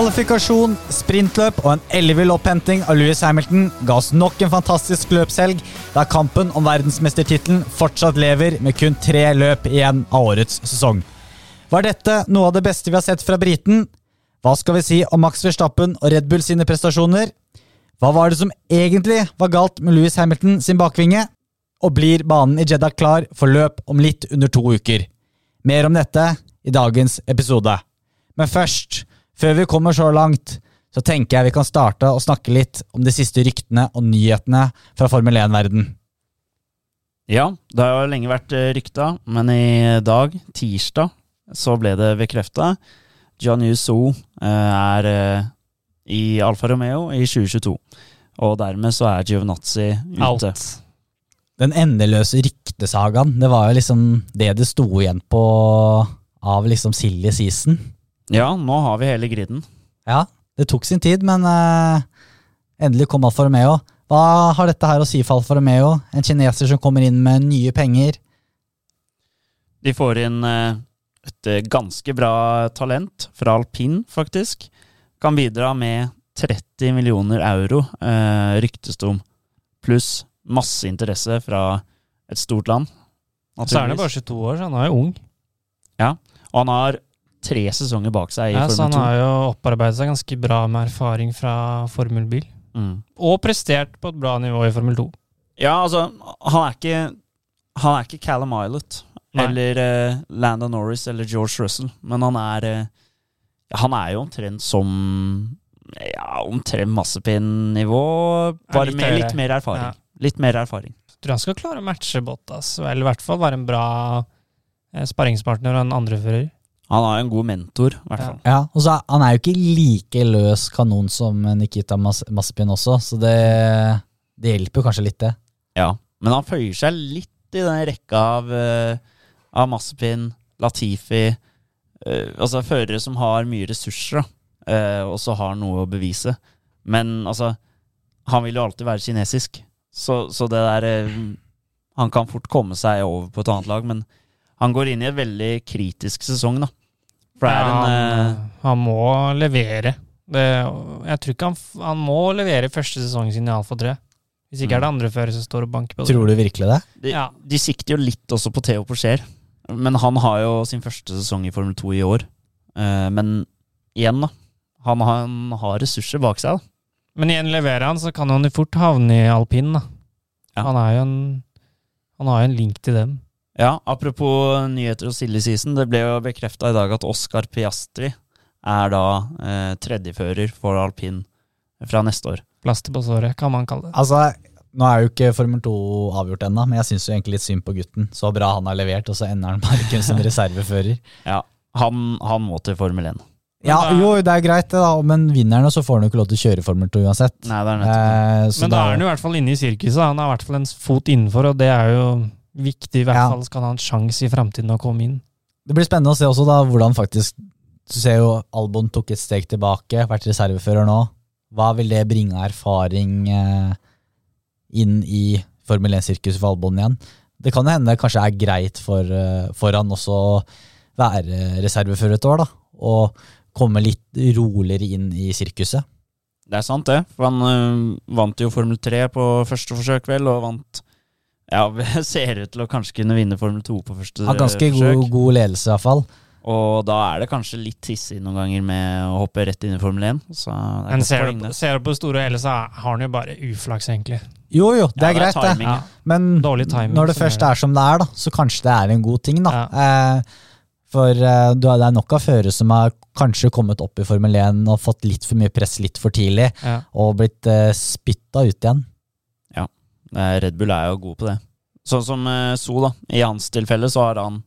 Kvalifikasjon, sprintløp og en ellevill opphenting av Louis Hamilton ga oss nok en fantastisk løpshelg, der kampen om verdensmestertittelen fortsatt lever med kun tre løp igjen av årets sesong. Var dette noe av det beste vi har sett fra briten? Hva skal vi si om Max Verstappen og Red Bull sine prestasjoner? Hva var det som egentlig var galt med Louis Hamilton sin bakvinge? Og blir banen i Jeddah klar for løp om litt under to uker? Mer om dette i dagens episode. Men først før vi kommer så langt, så tenker jeg vi kan starte å snakke litt om de siste ryktene og nyhetene fra Formel 1-verden. Ja, det har jo lenge vært eh, rykta, men i dag, tirsdag, så ble det bekrefta. John Yuso er eh, i Alfa Romeo i 2022, og dermed så er Giovinazzi ute. Out. Den endeløse ryktesagaen, det var jo liksom det det sto igjen på av liksom silly season. Ja, nå har vi hele griden. Ja, det tok sin tid, men uh, endelig kom Alfa Romeo. Hva har dette her å si for Alfa Romeo? En kineser som kommer inn med nye penger. De får inn uh, et eh, ganske bra talent fra alpin, faktisk. Kan bidra med 30 millioner euro, uh, ryktes det om. Pluss masse interesse fra et stort land. Så er han bare 22 år, så han er jo ung. Ja, og han har tre sesonger bak seg i ja, Formel 2. Så han har jo opparbeidet seg ganske bra med erfaring fra formelbil. Mm. Og prestert på et bra nivå i Formel 2. Ja, altså, han er ikke Han er ikke Callum Islet eller uh, Landon Norris eller George Russell, men han er uh, Han er jo omtrent som Ja, omtrent massepinn-nivå, bare med litt mer erfaring. Ja. Litt mer erfaring. Jeg tror han skal klare å matche Bottas, eller i hvert fall være en bra eh, sparringspartner og en andrefører. Han har jo en god mentor, i hvert fall. Ja, og så Han er jo ikke like løs kanon som Nikita Mas Maspin også, så det, det hjelper jo kanskje litt, det. Ja, men han føyer seg litt i den rekka av, uh, av Maspin, Latifi uh, Altså førere som har mye ressurser, uh, og så har noe å bevise. Men altså, han vil jo alltid være kinesisk, så, så det der Han kan fort komme seg over på et annet lag, men han går inn i en veldig kritisk sesong, da. For det er en han, uh, han må levere. Det, jeg tror ikke han, han må levere første sesongen sin i Alfa 3. Hvis ikke mm. er det andre førere som står og banker på det. Tror du virkelig det? De, ja. de sikter jo litt også på Theo Porcher, men han har jo sin første sesong i Formel 2 i år. Uh, men igjen, da. Han, han, har ressurser bak seg. da. Men igjen leverer han, så kan han jo fort havne i alpin. da. Ja. Han, er jo en, han har jo en link til den. Ja, apropos nyheter og silly season. Det ble jo bekrefta i dag at Oscar Piastri er da eh, tredjefører for alpin fra neste år. Plaster på såret, kan man kalle det. Altså, nå er jo ikke Formel 2 avgjort ennå, men jeg syns jo egentlig litt synd på gutten. Så bra han har levert, og så ender han bare kun som reservefører. Ja, han, han, må til Formel 1. Ja, jo, det er greit, det da, men vinner han, så får han jo ikke lov til å kjøre Formel 2 uansett. Nei, det er nettopp. Eh, men da er han jo i hvert fall inne i sirkuset. Han har i hvert fall en fot innenfor, og det er jo viktig, i hvert ja. fall skal han ha en sjanse i framtiden å komme inn. Det blir spennende å se også da hvordan faktisk Du ser jo Albon tok et steg tilbake, vært reservefører nå. Hva vil det bringe av erfaring eh, inn i Formel 1-sirkuset for Albon igjen? Det kan jo hende det kanskje er greit for, uh, for han også å være reservefører et år, da. Og komme litt roligere inn i sirkuset. Det er sant, det. For han ø, vant jo Formel 3 på første forsøk, vel, og vant ja, ser ut til å kanskje kunne vinne Formel 2 på første forsøk. Har ganske. God, god ledelse, i hvert fall. Og da er det kanskje litt hissig noen ganger med å hoppe rett inn i Formel 1. Men ser du, ser du, på store hele, så har han jo bare uflaks, egentlig. Jo, jo, det er greit, det. Ja. Men timing, når det først er som det er, da, så kanskje det er en god ting, da. Ja. Eh, for eh, det er nok av førere som har kanskje kommet opp i Formel 1 og fått litt for mye press litt for tidlig, ja. og blitt eh, spytta ut igjen. Red Bull er jo god på det. Sånn som uh, So, da. I hans tilfelle så har han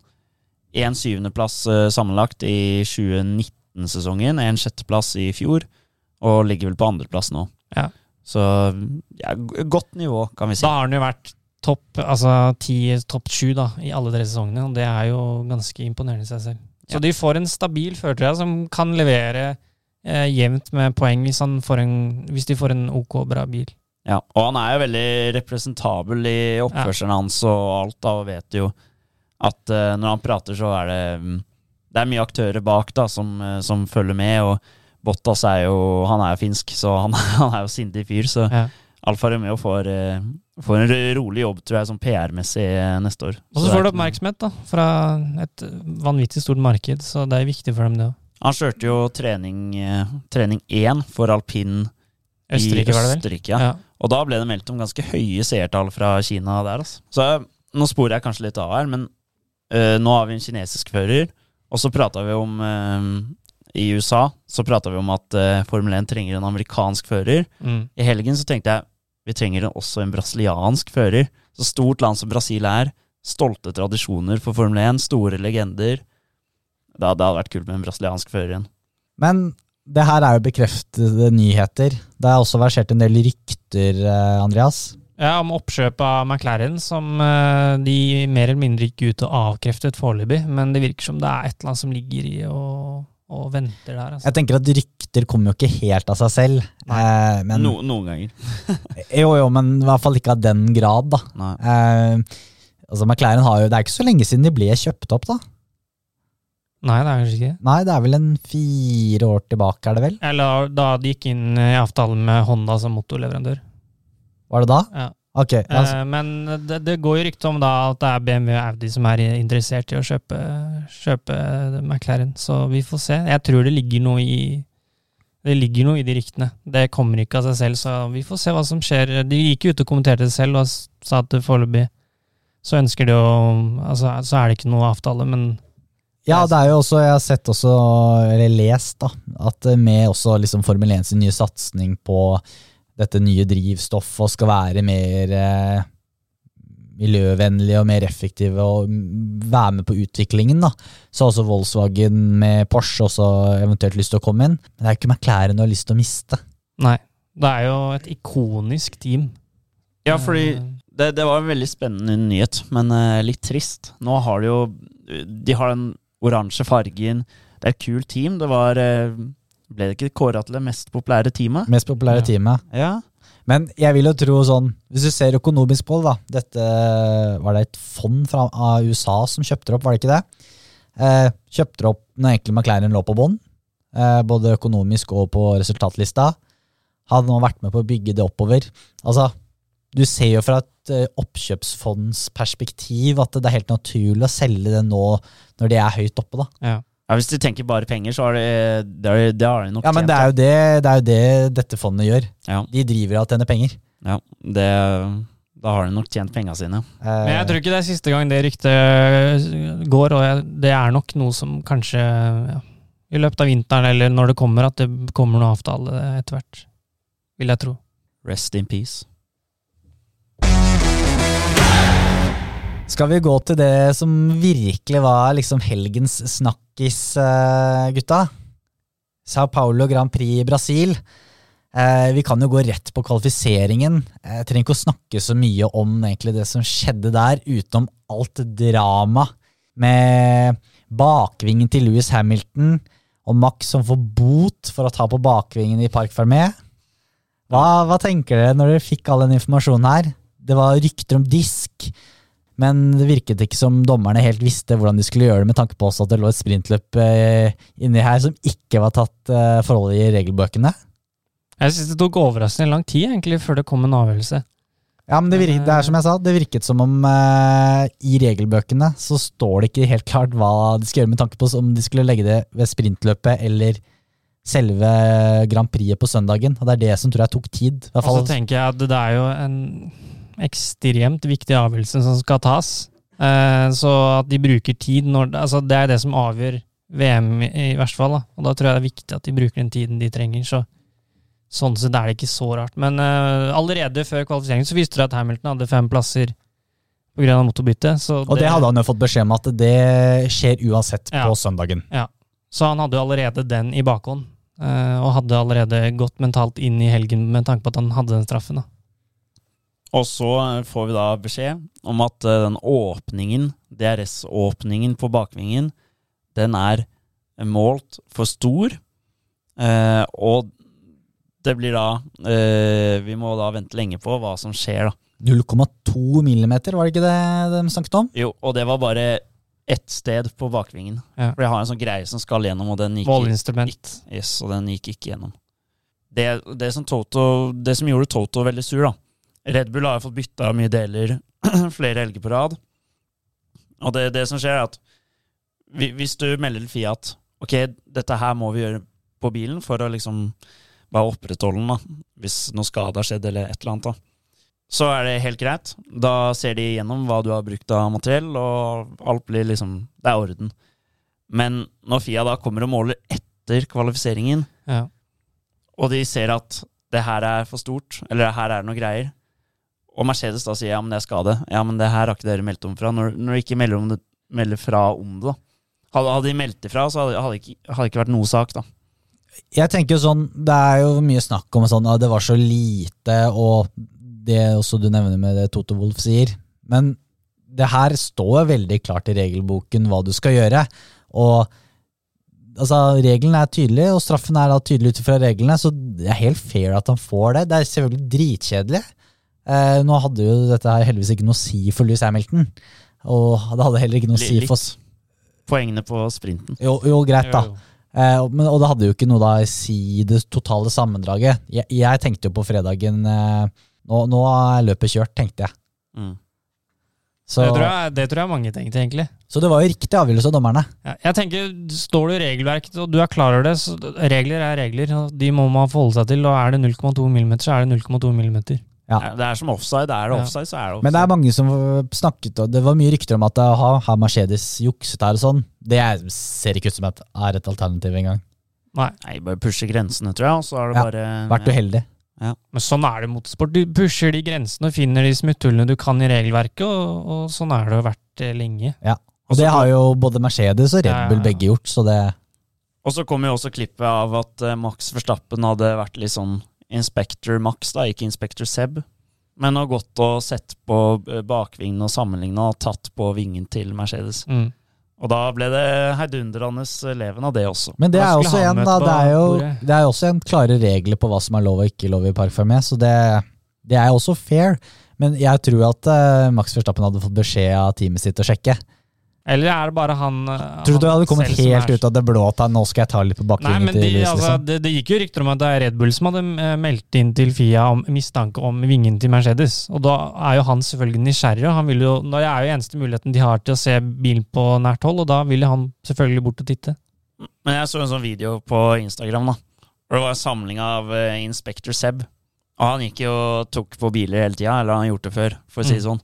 en syvendeplass uh, sammenlagt i 2019-sesongen, en sjetteplass i fjor, og ligger vel på andreplass nå. Ja. Så ja, godt nivå, kan vi si. Da har han jo vært topp altså ti, topp sju da, i alle tre sesongene, og det er jo ganske imponerende i seg selv. Så ja. de får en stabil førertrøye som kan levere eh, jevnt med poeng hvis, en, hvis de får en ok, bra bil. Ja, og han er jo veldig representabel i oppførselen ja. hans og alt, da, og vet jo at uh, når han prater, så er det um, Det er mye aktører bak da, som, uh, som, følger med, og Bottas er jo Han er jo finsk, så han, han er jo sindig fyr. Så Ja. Alfa Romeo får, eh, får en rolig jobb, tror jeg, sånn PR-messig eh, neste år. Og så får du oppmerksomhet da, fra et vanvittig stort marked, så det er viktig for dem, det òg. Han kjørte jo trening eh, trening én for alpin Østerrike, var det vel? Østerrike, ja. Ja. Og da ble det meldt om ganske høye seertall fra Kina der. Altså. Så nå sporer jeg kanskje litt av her, men uh, nå har vi en kinesisk fører. Og så prata vi om uh, I USA så prata vi om at uh, Formel 1 trenger en amerikansk fører. Mm. I helgen så tenkte jeg vi trenger også en brasiliansk fører. Så stort land som Brasil er. Stolte tradisjoner for Formel 1, store legender. Det hadde vært kult med en brasiliansk fører igjen. Men det her er jo bekreftede nyheter. Det har også versert en del rykter, eh, Andreas. Ja, om oppkjøp av McLaren, som eh, de mer eller mindre gikk ut og avkreftet foreløpig. Men det virker som det er et eller annet som ligger i og, og venter der. Altså. Jeg tenker at rykter kommer jo ikke helt av seg selv. Eh, men, No, noen ganger. Jo, jo, men i hvert fall ikke av den grad, da. Nei. Eh, altså McLaren har jo, Det er ikke så lenge siden de ble kjøpt opp, da. Nei, det er kanskje ikke. Nei, det er vel en fire år tilbake, er det vel? Eller da de gikk inn i avtalen med Honda som motorleverandør. Var det da? Ja. Ok, Altså. Eh, men det, det går jo rykte om da at det er BMW og Audi som er interessert i å kjøpe, kjøpe McLaren, så vi får se. Jeg tror det ligger noe i det ligger noe i de ryktene. Det kommer ikke av seg selv, så vi får se hva som skjer. De gikk ut og kommenterte det selv og sa at foreløpig så ønsker de å Altså, så er det ikke noe avtale, men Ja, det er jo også, jeg har sett også, eller lest, da, at med også liksom Formel 1 sin nye satsing på dette nye drivstoffet og skal være mer eh, miljøvennlige og mer effektive og være med på utviklingen, da. Så har også Volkswagen med Porsche også eventuelt lyst til å komme inn. Men det er ikke McLaren du har lyst til å miste. nei. Det er jo et ikonisk team. Ja, fordi Eh, det, det var en veldig spennende nyhet, men eh, litt trist. Nå har de jo De har den oransje fargen. Det er et kult team. Det var eh, Ble det ikke kåra til det mest populære teamet? Mest populære Ja. teamet. Ja. Men jeg vil jo tro sånn, hvis du ser økonomisk på det, da Dette var det et fond fra USA som kjøpte det opp, var det ikke det? Eh, kjøpte det opp når egentlig McLaren lå på bånn, eh, både økonomisk og på resultatlista. Hadde nå vært med på å bygge det oppover. Altså, du ser jo fra et eh, oppkjøpsfondsperspektiv at det er helt naturlig å selge det nå når de er høyt oppe, da. ja. ja, Hvis du tenker bare penger, så har de det, det har de nok Ja, men det er jo det, det er jo det dette fondet gjør. Ja, De driver av å tjene penger. ja det, da har de nok tjent penga sine. Eh, Men jeg tror ikke det er siste gang det ryktet går, og jeg, det er nok noe som kanskje ja, i løpet av vinteren eller når det kommer, at det kommer noe avtale etter hvert. Vil jeg tro. Rest in peace. Skal vi gå til det som virkelig var liksom helgens snakkis, eh, gutta? Sao Paulo Grand Prix i Brasil. Eh, vi kan jo gå rett på kvalifiseringen. Jeg trenger ikke å snakke så mye om egentlig det som skjedde der, utenom alt drama med bakvingen til Louis Hamilton og Max som får bot for å ta på bakvingen i Park Fermé. Hva, hva tenker dere når dere fikk all den informasjonen her? Det var rykter om disk, men det virket ikke som dommerne helt visste hvordan de skulle gjøre det, med tanke på også at det lå et sprintløp eh, inni her som ikke var tatt eh, forhold i regelbøkene. Jeg synes det tok overraskende lang tid egentlig før det kom en avgjørelse. Ja, men det, virket, det er som jeg sa, det virket som om eh, i regelbøkene så står det ikke helt klart hva de skal gjøre med tanke på om de skulle legge det ved sprintløpet eller selve Grand Prixet på søndagen. Og det er det som tror jeg tok tid. Og så tenker jeg at det er jo en ekstremt viktig avgjørelse som skal tas. Eh, så at de bruker tid når altså Det er det som avgjør VM i, hvert fall. Da. Og da tror jeg det er viktig at de bruker den tiden de trenger. Så sånn sett er det ikke så rart. Men uh, allerede før kvalifiseringen så viste det at Hamilton hadde fem plasser pga. motorbytte. Og det hadde han jo fått beskjed om at det skjer uansett Ja. på søndagen. Så han hadde jo allerede den i bakhånd. Uh, og hadde allerede gått mentalt inn i helgen med tanke på at han hadde den straffen. da. Og så eh, får vi da beskjed om at eh, den åpningen, DRS-åpningen på bakvingen, den er målt for stor. Eh, og det blir da eh, Vi må da vente lenge på hva som skjer, da. 0,2 millimeter, var det ikke det de snakket om? Jo, og det var bare ett sted på bakvingen. Ja. For jeg har en sånn greie som skal gjennom, og den gikk, Måleinstrument. yes, og den gikk ikke gjennom. Det, det, som Toto, det som gjorde Toto veldig sur, da Red Bull har jo fått bytta mye deler flere helger på rad. Og det, det som skjer, er at hvi- hvis du melder Fiat Ok, dette her må vi gjøre på bilen for å liksom bare opprettholde den, da. Hvis noe skade har skjedd, eller et eller annet, da. Så er det helt greit. Da ser de gjennom hva du har brukt av materiell, og alt blir liksom Det er orden. Men når Fia da kommer og måler etter kvalifiseringen, Ja. og de ser at det her er for stort, eller her er det noe greier, og Mercedes da sier ja, men det er skade, ja, men det her har ikke dere meldt om fra, når, når de ikke melder, om det, melder fra om det, da. Hadde, hadde de meldt ifra, så hadde det ikke, ikke vært noe sak, da. Jeg tenker jo sånn, Det er jo mye snakk om sånn, at det var så lite, og det også du nevner med det Toto Wolff sier. Men det her står veldig klart i regelboken hva du skal gjøre. Og altså, reglene er tydelige, og straffen er da tydelig ut fra reglene, så det er helt fair at han får det. Det er selvfølgelig dritkjedelig. Eh, nå hadde jo dette her heldigvis ikke noe å si for Louis Hamilton, og det hadde heller ikke noe å si for oss. Poengene på sprinten. Jo, jo greit, da. Jo, jo. Eh, og- men, og det hadde jo ikke noe da å si i det totale sammendraget. Jeg, jeg tenkte jo på fredagen eh, nå, nå er løpet kjørt, tenkte jeg. Mm. Så, Det, tror jeg, det tror jeg mange tenkte, egentlig. så det var jo riktig avgjørelse av dommerne. Ja, jeg tenker, Står du i regelverket og du er klar over det, så regler er regler. De må man forholde seg til. og Er det 0,2 mm, så er det 0,2 mm. Ja. Ja, Det er som offside. Er det offside, så er det offside. Men det er mange som snakket og Det var mye rykter om at aha, har Mercedes jukset her og sånn. Det er- ser ikke ut som et, er et alternativ engang. Nei, Nei, bare pushe grensene, tror jeg, og så er det Ja, bare Vært uheldig. men sånn er det i motorsport. Du pusher de grensene og finner de smutthullene du kan i regelverket, og, og sånn er det jo vært lenge. Ja. Og det har jo både Mercedes og Red Bull ja, ja. begge gjort, så det Og så kom jo også klippet av at eh, Max Verstappen hadde vært litt sånn Inspector Max, da, ikke Inspector Seb. Men har gått og sett på eh, bakvingen og sammenligna og tatt på vingen til Mercedes. Mm. Og da ble det heidundrende leven av det også. Men det er også en, da. Det er jo det er også en klare regler på hva som er lov og ikke lov i Park Fermé, så det, det er også fair. Men jeg tror at uh, Max Verstappen hadde fått beskjed av teamet sitt å sjekke. Eller er det bare han eh, Tror du det hadde kommet helt er- ut av det blå at nå skal jeg ta litt på Nei, men til de, Louis, altså, liksom? det, det gikk jo rykter om at det er Red Bull som hadde eh, meldt inn til Fia om mistanke om vingen til Mercedes. Og da er jo han selvfølgelig nysgjerrig. og han vil jo, Det er jo eneste muligheten de har til å se bilen på nært hold, og da vil han selvfølgelig bort og titte. Men jeg så en sånn video på Instagram, da. Og det var en samling av eh, Inspector Seb. Og han gikk jo og tok på biler hele tida, eller han har gjort det før, for å si det sånn.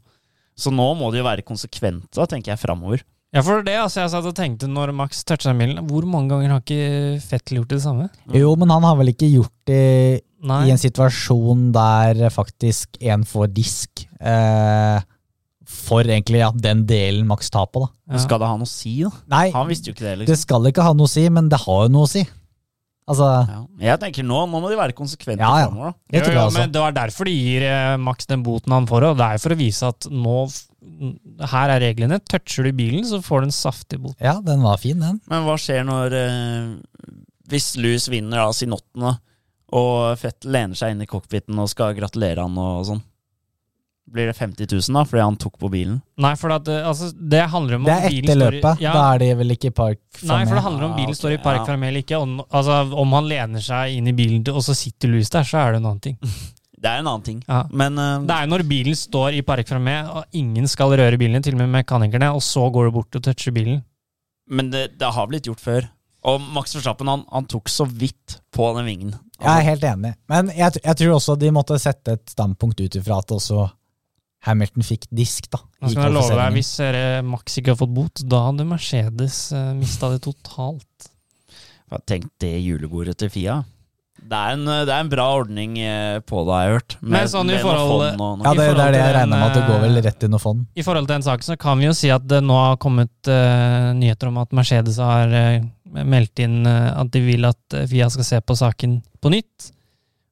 Så nå må de jo være konsekvente, tenker jeg, framover. Ja, for det, altså Jeg satt og tenkte når Max toucha milen hvor mange ganger har ikke Fettel gjort det samme? Jo, men han har vel ikke gjort det Nei. i en situasjon der faktisk en får disk eh, for egentlig ja, den delen Max tar på, da. Ja. Skal det ha noe å si, da? Nei, Han visste jo ikke det, det liksom. skal ikke ha noe å si, men det har jo noe å si. Altså, Ja. Jeg tenker nå, nå må de være konsekvente Ja, ja. Fremover, da. det jo, jo, altså. Men det var derfor de gir eh, Max den boten han får, og det er for å vise at nå Her er reglene. Toucher du bilen, så får du en saftig bot. Ja, den var fin, den. Men hva skjer når eh, Hvis Louis vinner da sin åttende, og Fett lener seg inn i cockpiten og skal gratulere han og sånn? Blir det 50 000 da, fordi han tok på bilen? Nei, for at, eh, altså, det handler om Det er bilen etter løpet. Ja, Da er de vel ikke i Park Nei, for det handler om Ah, bilen står i park ja. fremme eller ikke. Om, altså, om han lener seg inn i bilen, og så sitter Louis der, så er det en annen ting. Det er en annen ting. Ja. Men uh, Det er når bilen står i park fremme, og ingen skal røre bilen, til og med mekanikerne, og så går du bort og toucher bilen. Men det, det har blitt gjort før. Og Max Verstappen han, han tok så vidt på den vingen. Jeg er helt enig. Men jeg, jeg tror også de måtte sette et standpunkt ut ifra at også Hamilton fikk disk, da. Skal jeg love deg. Hvis eh, Max ikke har fått bot, da hadde Mercedes uh, mista det totalt. Tenk det julebordet til Fia. Det er en, det er en bra ordning eh, på det, har jeg hørt. Men sånn i forhold- og. Ja, det, I det er det jeg regner med at det går vel eh, rett i noe fond. I forhold til den saken så kan vi jo si at det nå har kommet uh, nyheter om at Mercedes har uh, meldt inn uh, at de vil at eh, FIA skal se på saken på nytt.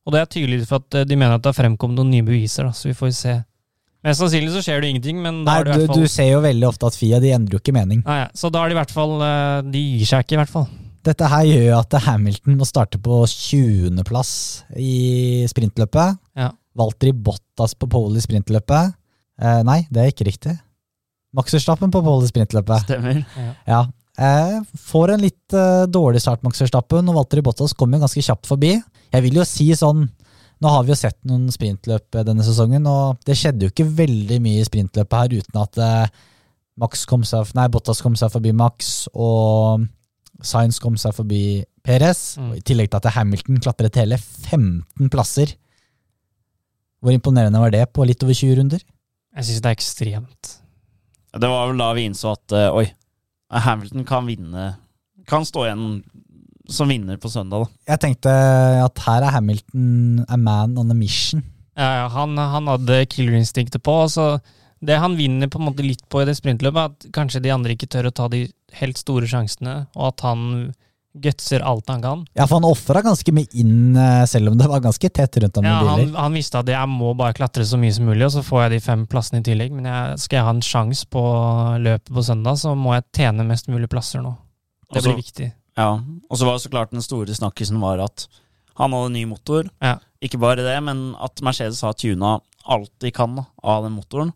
Og det er tydelig for at eh, de mener at det har fremkommet noen nye beviser, da, så vi får se. Mest sannsynlig så skjer det ingenting, men da Nei, har du i du, hvert fall du ser jo veldig ofte at Fia de endrer jo ikke mening. Nei, Så da er de i hvert fall eh, De gir seg ikke, i hvert fall. Dette her gjør jo at Hamilton må starte på 20.-plass i sprintløpet. Ja. Valtteri Bottas på pole i sprintløpet. Eh, nei, det er ikke riktig. Max Verstappen på pole i sprintløpet. Stemmer. Ja. Eh, får en litt eh, dårlig start, Max Verstappen, og Walter Bottas kommer ganske kjapt forbi. Jeg vil jo si sånn Nå har vi jo sett noen sprintløp eh, denne sesongen, og det skjedde jo ikke veldig mye i sprintløpet her uten at eh, Max kom seg, nei, Bottas kom seg forbi Max, og Science kom seg forbi Perez. Mm. I tillegg til at Hamilton klatret hele 15 plasser. Hvor imponerende var det på litt over 20 runder? Jeg syns det er ekstremt. Det var vel da vi innså at uh, oi, Hamilton kan vinne Kan stå igjen som vinner på søndag, da. Jeg tenkte at her er Hamilton a man on a mission. Ja, ja, han, han hadde killerinstinktet på. Så det han vinner på en måte litt på i det sprintløpet, er at kanskje de andre ikke tør å ta de helt store sjansene, og at han gutser alt han kan. Ja, for han ofra ganske mye inn, eh, selv om det var ganske tett rundt ham Ja, han, han visste at jeg må bare klatre så mye som mulig, og så får jeg de fem plassene i tillegg. Men jeg, skal jeg ha en sjanse på løpet på søndag, så må jeg tjene mest mulig plasser nå. Det blir viktig. Ja, og så var det så klart den store snakkisen var at han hadde ny motor. Ja. Ikke bare det, men at Mercedes har tuna alt de kan av den motoren.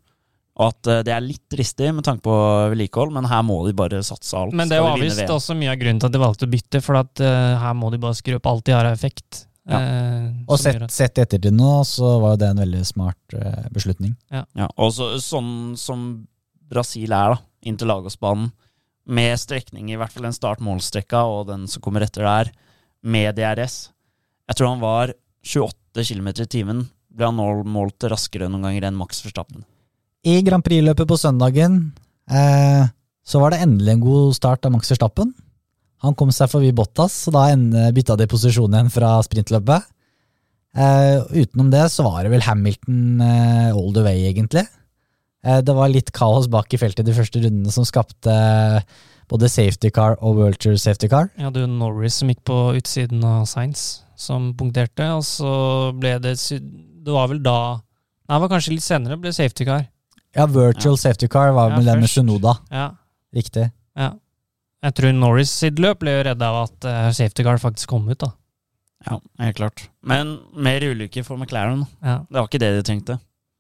Og at eh, det er litt dristig med tanke på vedlikehold, men her må de bare satse alt. Men det er var de visst også mye av grunnen til at de valgte å bytte, for at uh, her må de bare skru opp alt de har av effekt. Ja. Eh, Og sett, sett etter til nå, så var jo det en veldig smart uh, beslutning. Ja, og så, sånn som Brasil er, da, inn til Lagosbanen, med strekning, i hvert fall den start-mål-strekka og den som kommer etter der, med DRS. Jeg tror han var 28 km i timen. Ble han målt raskere noen ganger enn Max Verstappen. I Grand Prix-løpet på søndagen eh, så var det endelig en god start av Max Verstappen. Han kom seg forbi Bottas, så da bytta de posisjon igjen fra sprintløpet. Eh, utenom det så var det vel Hamilton eh, all the way, egentlig. Eh, det var litt kaos bak i feltet de første rundene som skapte eh, både safety car og vulture safety car. Ja, det var Norris som gikk på utsiden av Science, som punkterte, og så ble det Det var vel da Nei, det var kanskje litt senere, ble safety car. Ja, virtual safety car var Ja, vel den med. Sunoda. Ja, Riktig. ja. Jeg tror Norris sitt løp ble redda av at eh, safety car faktisk kom ut, da. Ja, helt klart. Men mer ulykker for McLaren. Ja. Det var ikke det de trengte.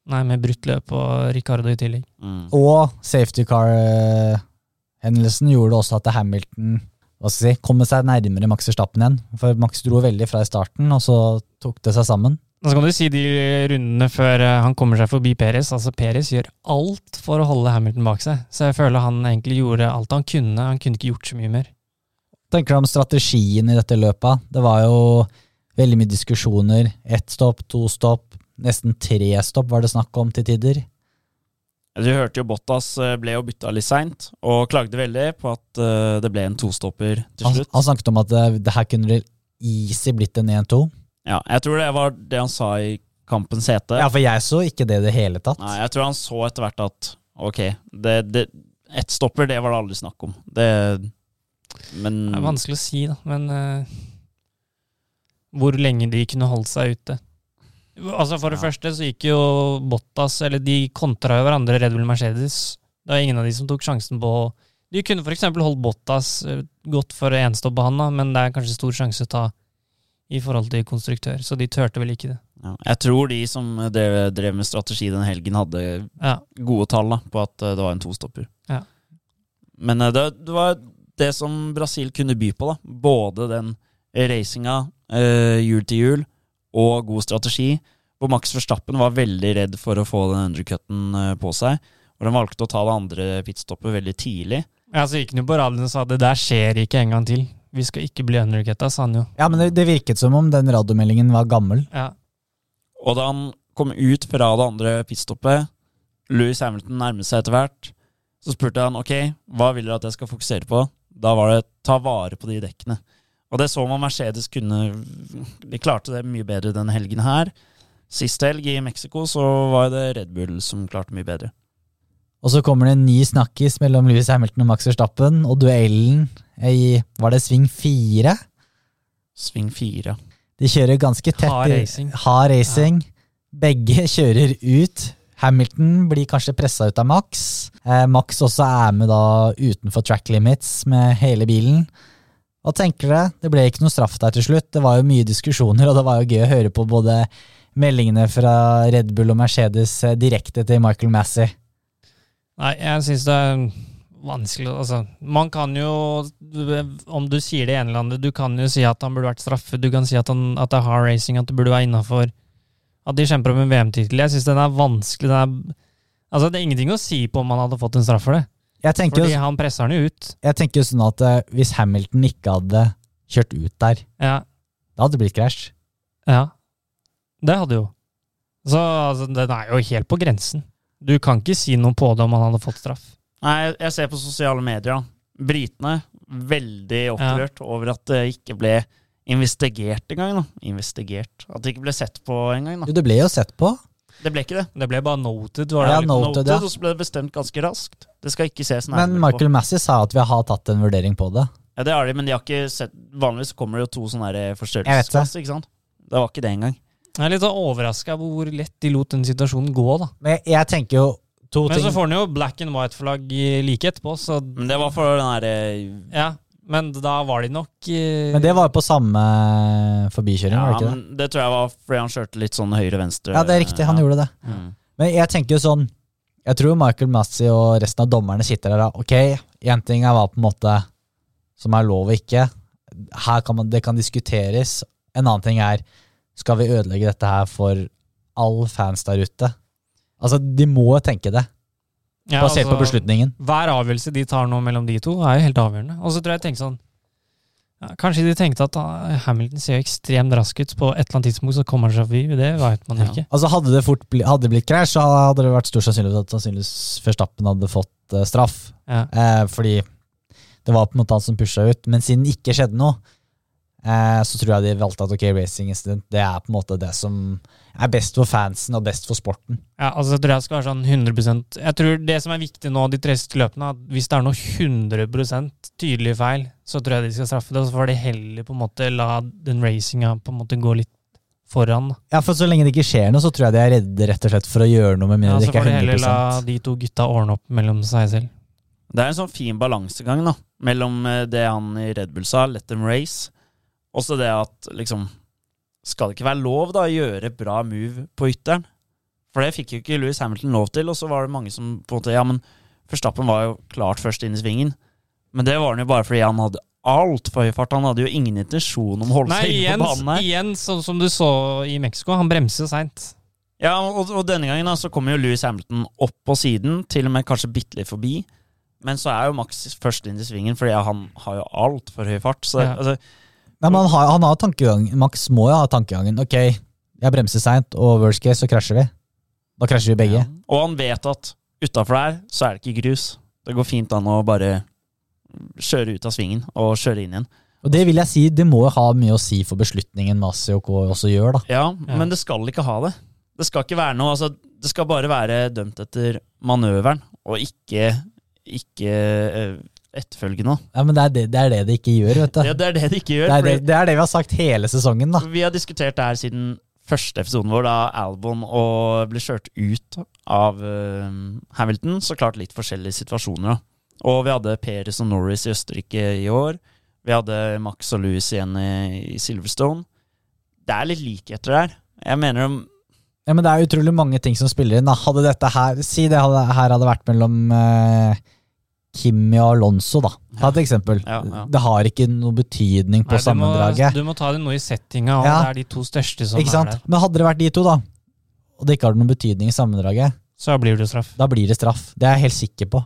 Nei, med brutt løp og Ricardo i tillegg. Mm. Og safety car-hendelsen gjorde også at Hamilton hva skal jeg si, kom seg nærmere Max Verstappen igjen. For Max dro veldig fra i starten, og så tok det seg sammen. Så kan du si de rundene før eh, han kommer seg forbi Perez. Altså, Perez gjør alt for å holde Hamilton bak seg. Så jeg føler han egentlig gjorde alt han kunne. Han kunne ikke gjort så mye mer. Tenker du om strategien i dette løpet? Det var jo veldig mye diskusjoner. Ett stopp, to stopp, nesten tre stopp var det snakk om til tider. Du hørte jo Bottas eh, ble jo bytta litt seint, og klagde veldig på at eh, det ble en tostopper til slutt. han snakket om at det, det her kunne det easy blitt en 1-2. Ja, jeg tror det var det han sa i kampens hete. Ja, for jeg så ikke det i det hele tatt. Nei, jeg tror han så etter hvert at ok, det, det, ett stopper, det var det aldri snakk om. Det Men Det er vanskelig å si, da, men uh, hvor lenge de kunne holdt seg ute. Altså For det Ja. første så gikk jo Bottas, eller de kontra jo hverandre, Red Bull Mercedes. Det var ingen av de som tok sjansen på De kunne f.eks. holdt Bottas eh, godt for enstopp på han, da, men det er kanskje stor sjanse å ta i forhold til konstruktør, så de turte vel ikke det. ja, jeg tror de som drev, drev med strategi den helgen, hadde Ja, gode tall da, på at eh, det var en tostopper. Ja. Men eh, det, det var det som Brasil kunne by på. da Både den racinga eh, hjul til hjul og god strategi. Hvor Max Verstappen var veldig redd for å få den undercutten eh, på seg. Og han valgte å ta det andre pitstoppet veldig tidlig. ja Så gikk han jo på radioen og sa det der skjer ikke en gang til. Vi skal ikke bli undercutta, sa han jo. Ja, men det, det virket som om den radiomeldingen var gammel. Ja, Og da han kom ut fra det andre pitstoppet, Louis Hamilton nærmet seg etter hvert, så spurte han ok, hva vil dere at jeg skal fokusere på? Da var det ta vare på de dekkene. Og det så man Mercedes kunne De klarte det mye bedre denne helgen her. Sist helg i Mexico så var det Red Bull som klarte mye bedre. Og så kommer det en ny snakkis mellom Lewis Hamilton og Max Verstappen, og duellen i Var det sving fire? Sving fire. De kjører ganske tett. Hard racing. Hard racing. Begge kjører ut. Hamilton blir kanskje pressa ut av Max. Eh, Max også er med da utenfor track limits med hele bilen. Hva tenker dere? Det ble ikke noe straff der til slutt. Det var jo mye diskusjoner, og det var jo gøy å høre på både meldingene fra Red Bull og Mercedes eh, direkte til Michael Massey. Nei, jeg syns det er vanskelig Altså, man kan jo Om du sier det ene eller andre, du kan jo si at han burde vært straffet, du kan si at, han, at det er hard racing, at det burde være innafor. At de kjemper om en VM-tittel. Jeg syns den er vanskelig. Den er, altså, det er ingenting å si på om han hadde fått en straff for det. Jeg tenker, Fordi jo, han presser den jo ut. jeg tenker jo sånn at eh, hvis Hamilton ikke hadde kjørt ut der, Ja, da hadde det blitt krasj. ja. Det hadde jo. Så altså, den er jo helt på grensen. Du kan ikke si noe på det om han hadde fått straff. Nei, jeg- ser på sosiale medier, da. Britene veldig opprørt over at det ikke ble investigert engang. da. Investigert. At det ikke ble sett på engang. Jo, det ble jo sett på. Det ble ikke det. Det ble bare noted. Var det? Ja, noted, noted, ja. og så ble det bestemt ganske raskt. Det skal ikke ses Men Michael på. Massey sa at vi har tatt en vurdering på det. Ja, det har de, men de har ikke sett Vanligvis kommer det jo to sånne det. forstørrelsesglass, ikke sant? Det var ikke det engang. Jeg er litt overraska over hvor lett de lot den situasjonen gå, da. Men jeg, jeg tenker jo to Men ting. så får han jo black and white-flagg like etterpå, så Men det var for den derre ja. Men da var de nok uh... Men det var jo på samme forbikjøring, Ja, var det ikke det? men det tror jeg var fordi han kjørte litt sånn høyre-venstre. Ja, det er riktig, han gjorde det. Mm. Men jeg tenker jo sånn Jeg tror Michael Massey og resten av dommerne sitter der og Ok, én ting er hva på en måte som er lov og ikke. Her kan man, Det kan diskuteres. En annen ting er Skal vi ødelegge dette her for all fans der ute? Altså, de må tenke det, ja, basert på altså, beslutningen. Hver avgjørelse de tar nå mellom de to, er jo helt avgjørende. Og så tror jeg jeg tenkte sånn ja, Kanskje de tenkte at ah, Hamilton ser jo ekstremt rask ut. På et eller annet tidspunkt så kommer han seg forbi. Det vet man Ja. ikke. Altså Hadde det fort bli, hadde det blitt krasj, så hadde det vært stor sannsynlighet at sannsynligvis Verstappen hadde fått uh, straff. Ja. Eh, fordi det var på en måte han som pusha ut. Men siden det ikke skjedde noe, eh, så tror jeg de valgte at ok, racing incident det er på en måte det som er best for fansen og best for sporten. Ja, altså jeg tror jeg skal være sånn 100% Jeg tror det som er viktig nå, de tre siste løpene, at hvis det er noe 100% tydelig feil, så tror jeg de skal straffe det. Og så får de heller på en måte la den racinga på en måte gå litt foran. Ja, for Så lenge det ikke skjer noe, så tror jeg de er redde rett og slett for å gjøre noe, med Ja, mindre så det ikke får de er heller la de to gutta ordne opp mellom seg selv. Det er en sånn fin balansegang da mellom eh, det han i Red Bull sa, let them race, og så det at liksom Skal det ikke være lov da å gjøre bra move på ytteren? For det fikk jo ikke Louis Hamilton lov til, og så var det mange som på en måte Ja, men Verstappen var jo klart først inn i svingen, men det var han jo bare fordi han hadde altfor høy fart. Han hadde jo ingen intensjon om å holde Nei, seg inne på banen her. igjen sånn som du så i Mexico, han bremser seint. Ja, og, og denne gangen da, så kommer jo Louis Hamilton opp på siden, til og med kanskje bitte litt forbi. Men så er jo Max først inn i svingen, fordi han har jo altfor høy fart. Så Ja. altså, Nei, men han har, han har tankegang, Max må jo ha tankegangen. Ok, jeg bremser seint, og worst case så krasjer vi. Da krasjer vi begge. Ja. Og han vet at utafor der så er det ikke grus. Det går fint an å bare kjøre ut av svingen og kjøre inn igjen. Og det vil jeg si, det må jo ha mye å si for beslutningen Masi og K også gjør, da. Ja, Ja. men det skal ikke ha det. Det skal ikke være noe altså, Det skal bare være dømt etter manøveren, og ikke, ikke eh, etterfølgende. Ja, Men det er det det, er det de ikke gjør, vet du. Ja, det er det det ikke gjør. Det er det, det er det vi har sagt hele sesongen, da. Vi har diskutert det her siden første episoden vår, da Albon og ble kjørt ut av uh, Hamilton. Så klart litt forskjellige situasjoner. da. Og vi hadde Perez og Norris i Østerrike i år. Vi hadde Max og Louis igjen i, i Silverstone. Det er litt likheter der. Jeg mener om Ja, men det er utrolig mange ting som spiller inn. Da. Hadde dette her Si det hadde, her hadde vært mellom eh, Kimi og Alonso, da. Ta et eksempel. Ja, ja. Det har ikke noe betydning på Nei, du, må, sammendraget. du må ta det noe i settinga, og Ja. det er de to største som Ikke er der. Men hadde det vært de to, da, og det ikke har noen betydning i sammendraget, Så blir det straff. da blir det straff. Det er jeg helt sikker på.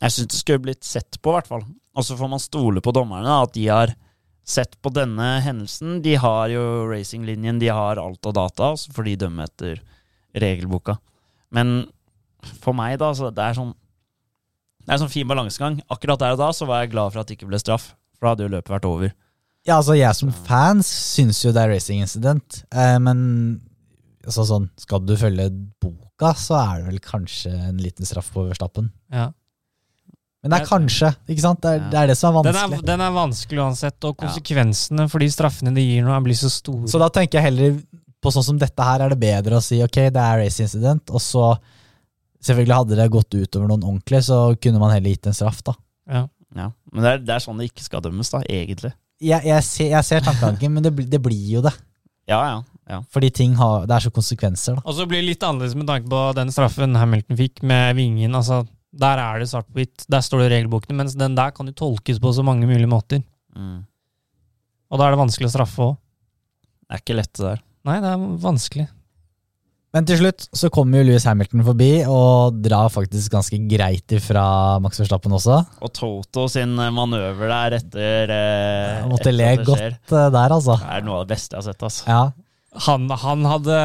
Jeg syns det skulle blitt sett på, i hvert fall. Og så får man stole på dommerne, at de har sett på denne hendelsen. De har jo racinglinjen, de har alt av data, så får de dømme etter regelboka. Men for meg, da, så det er sånn Det er en sånn fin balansegang. Akkurat der og da så var jeg glad for at det ikke ble straff, for da hadde jo løpet vært over. Ja, altså Jeg som fans syns jo det er racing incident, eh, men altså sånn, skal du følge boka, så er det vel kanskje en liten straff på Verstappen. Ja. Men det er kanskje, ikke sant? Det er det, er det som er Den er, vanskelig. den er vanskelig uansett, og konsekvensene for de straffene de gir nå, blir så store. Så da tenker jeg heller på sånn som dette her er det bedre å si ok, det er race incident, og så Selvfølgelig hadde det gått utover noen ordentlig, så kunne man heller gitt en straff, da. ja. Ja. Men det er, det er sånn det ikke skal dømmes, da, egentlig. Jeg, jeg, ser, jeg ser tankegangen, men det, blir- det blir jo det. Ja, ja. Ja. Fordi ting har, det er så konsekvenser, da. Og så blir det litt annerledes med tanke på den straffen Hamilton fikk med vingen. altså Der er det svart på hvitt, der står det i regelbokene, mens den der kan jo tolkes på så mange mulige måter. Mm. Og da er det vanskelig å straffe òg. Det er ikke lett, det der. Nei, det er vanskelig. Men til slutt så kommer jo Louis Hamilton forbi og drar faktisk ganske greit ifra Max Verstappen også. Og Toto sin manøver der etter eh, Jeg måtte etter le det godt skjer, eh, der, altså. Det er noe av det beste jeg har sett. Altså. Ja. Han, han hadde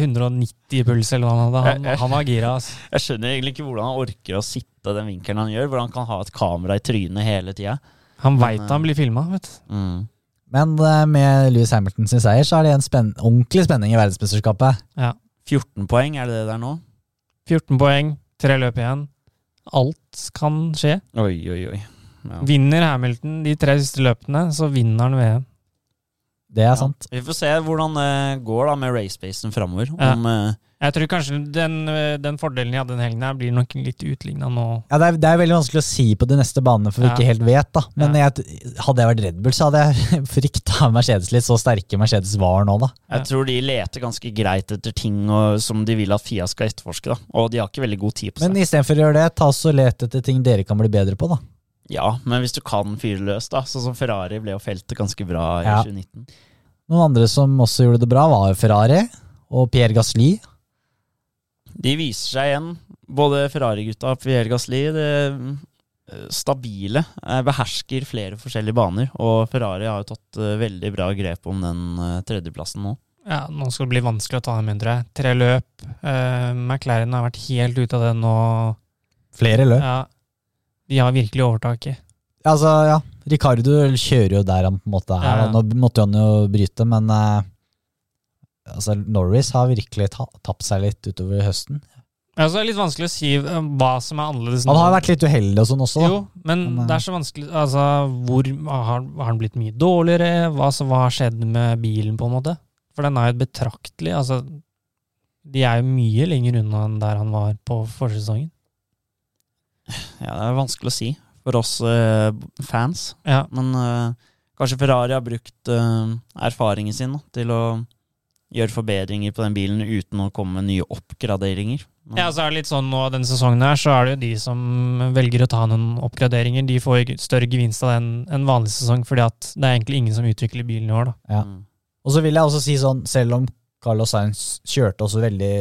190 puls, eller hva han hadde. Han, han var gira. Altså. Jeg skjønner egentlig ikke hvordan han orker å sitte den vinkelen han gjør, Hvordan han kan ha et kamera i trynet hele tida. Han veit han blir filma, vet du. Mm. Men eh, med Louis Hamilton sin seier så er det en spenn ordentlig spenning i verdensmesterskapet. 14 poeng, er det det der nå? 14 poeng, tre løp igjen. Alt kan skje. Oi, oi, oi. Ja. Vinner Hamilton de tre siste løpene, så vinner han VM. Det er Ja. sant. Vi får se hvordan det går da med racebacen framover. Ja. Om eh, Jeg tror kanskje den, den fordelen jeg hadde den helgen, her blir nok litt utligna nå. Ja, det, er, det er veldig vanskelig å si på de neste banene, for vi Ja. ikke helt vet. da. Men jeg, hadde jeg vært Red Bull, så hadde jeg frykta Mercedes litt. Så sterke Mercedes var nå, da. Jeg tror de leter ganske greit etter ting og, som de vil at Fia skal etterforske. da Og de har ikke veldig god tid på seg. Men istedenfor å gjøre det, ta så og let etter ting dere kan bli bedre på, da. Ja, men hvis du kan fyre løs, da. Sånn som Ferrari ble jo feltet ganske bra i Ja. 2019. Noen andre som også gjorde det bra, var Ferrari og Pierre Gasly. De viser seg igjen, både Ferrari-gutta og Pierre Gasli. Det eh, stabile. eh, Behersker flere forskjellige baner. Og Ferrari har jo tatt eh, veldig bra grep om den tredjeplassen nå. Ja, Nå skal det bli vanskelig å ta dem inn, tror jeg. Tre løp. Uh, McLaren har vært helt ute av det nå. Flere løp. Ja, de har virkelig overtaket. Altså, ja. Ricardo kjører jo der han på en måte er. Ja. ja. Nå måtte han jo bryte, men eh, altså, Norris har virkelig ta tapt seg litt utover høsten. Altså, det er litt vanskelig å si eh, hva som er annerledes. Han har vært litt uheldig og sånn også, da. Jo, men Men, eh, det er så vanskelig Altså, hvor har, har han blitt mye dårligere? Hva, altså, hva har skjedd med bilen, på en måte? For den er jo betraktelig Altså, de er jo mye lenger unna enn der han var på forsesongen. Ja, det er vanskelig å si for oss eh, fans. Ja. Men eh, kanskje Ferrari har brukt eh, erfaringen sin da, til å gjøre forbedringer på den bilen uten å komme med nye oppgraderinger. Ja, så er det litt sånn nå denne sesongen her, så er det jo de som velger å ta noen oppgraderinger. De får større gevinst av det enn en vanlig sesong, fordi at det er egentlig ingen som utvikler bilen i år, da. Ja. Mm. Og så vil jeg også si sånn, selv om Carlos Sainz kjørte også veldig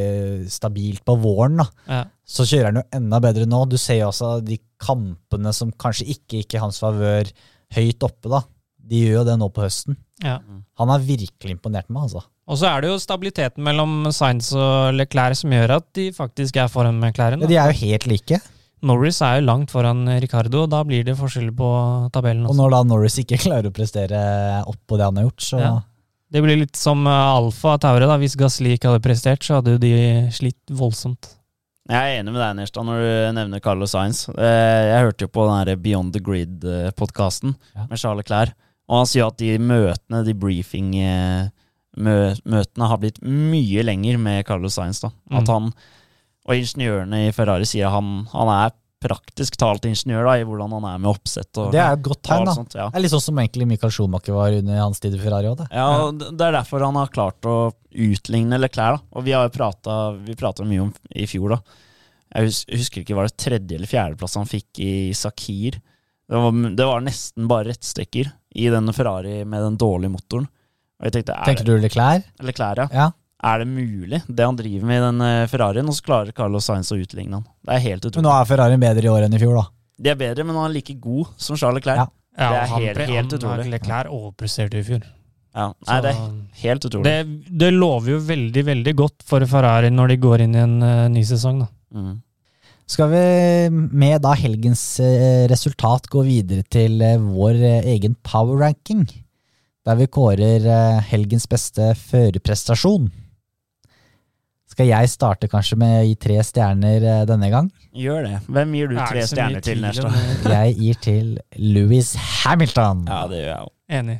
stabilt på våren, da, Ja. så kjører han jo enda bedre nå. Du ser jo også de kampene som kanskje ikke gikk i hans favør høyt oppe, da. De gjør jo det nå på høsten. Ja. Han har virkelig imponert meg, altså. Og så er det jo stabiliteten mellom Sainz og Leclerc som gjør at de faktisk er foran McLaren. Da. de er jo helt like. Norris er jo langt foran Ricardo, og da blir det forskjell på tabellen Også. Og når da Norris ikke klarer å prestere opp på det han har gjort, så Ja. Det blir litt som uh, Alfa Taure, da. Hvis Gasli ikke hadde prestert, så hadde jo de slitt voldsomt. Jeg er enig med deg, Nerstad, når du nevner Carlos Sainz. Eh, Jeg hørte jo på den her Beyond the Grid-podkasten Ja. med Charles Clair, og han sier at de møtene, de briefing-møtene, har blitt mye lenger med Carlos Sainz. da. At Mm. han, Og ingeniørene i Ferrari sier han, han er praktisk talt ingeniør da, i hvordan han er med oppsett. og Det er et godt tegn, da. sånt, ja. Det er litt sånn som egentlig Michael Schumacher var under hans tid i Ferrari Også, det. Ja, det er derfor han har klart å utligne Leclerc. da. Og vi har prata, mye om i fjor, da. Jeg husker ikke, var det tredje eller fjerdeplass han fikk i Sakir? Det var, det var nesten bare rettstykker i den Ferrari med den dårlige motoren. Og jeg tenkte, er Tenker du Leclerc? Leclerc, ja. Ja. Er det mulig, det han driver med i den eh, Ferrarien, og så klarer Carlos Sainz å utligne han? Det er helt utrolig. Men nå er Ferrarien bedre i år enn i fjor, da. De er bedre, men han er like god som Charles Leclerc. Ja. Det er han, helt- helt han, utrolig. Leclerc overpresterte i fjor. Ja. Nei, det er helt utrolig. det, det lover jo veldig, veldig godt for Ferrari når de går inn i en uh, ny sesong, da. Mm. Skal vi med da helgens eh, resultat gå videre til vår egen power ranking? Der vi kårer eh, helgens beste førerprestasjon. Skal jeg starte kanskje med å gi tre stjerner eh, denne gang? Gjør det. Hvem gir du tre stjerner til, neste gang? Jeg gir til Louis Hamilton. Ja, det gjør jeg òg. Enig.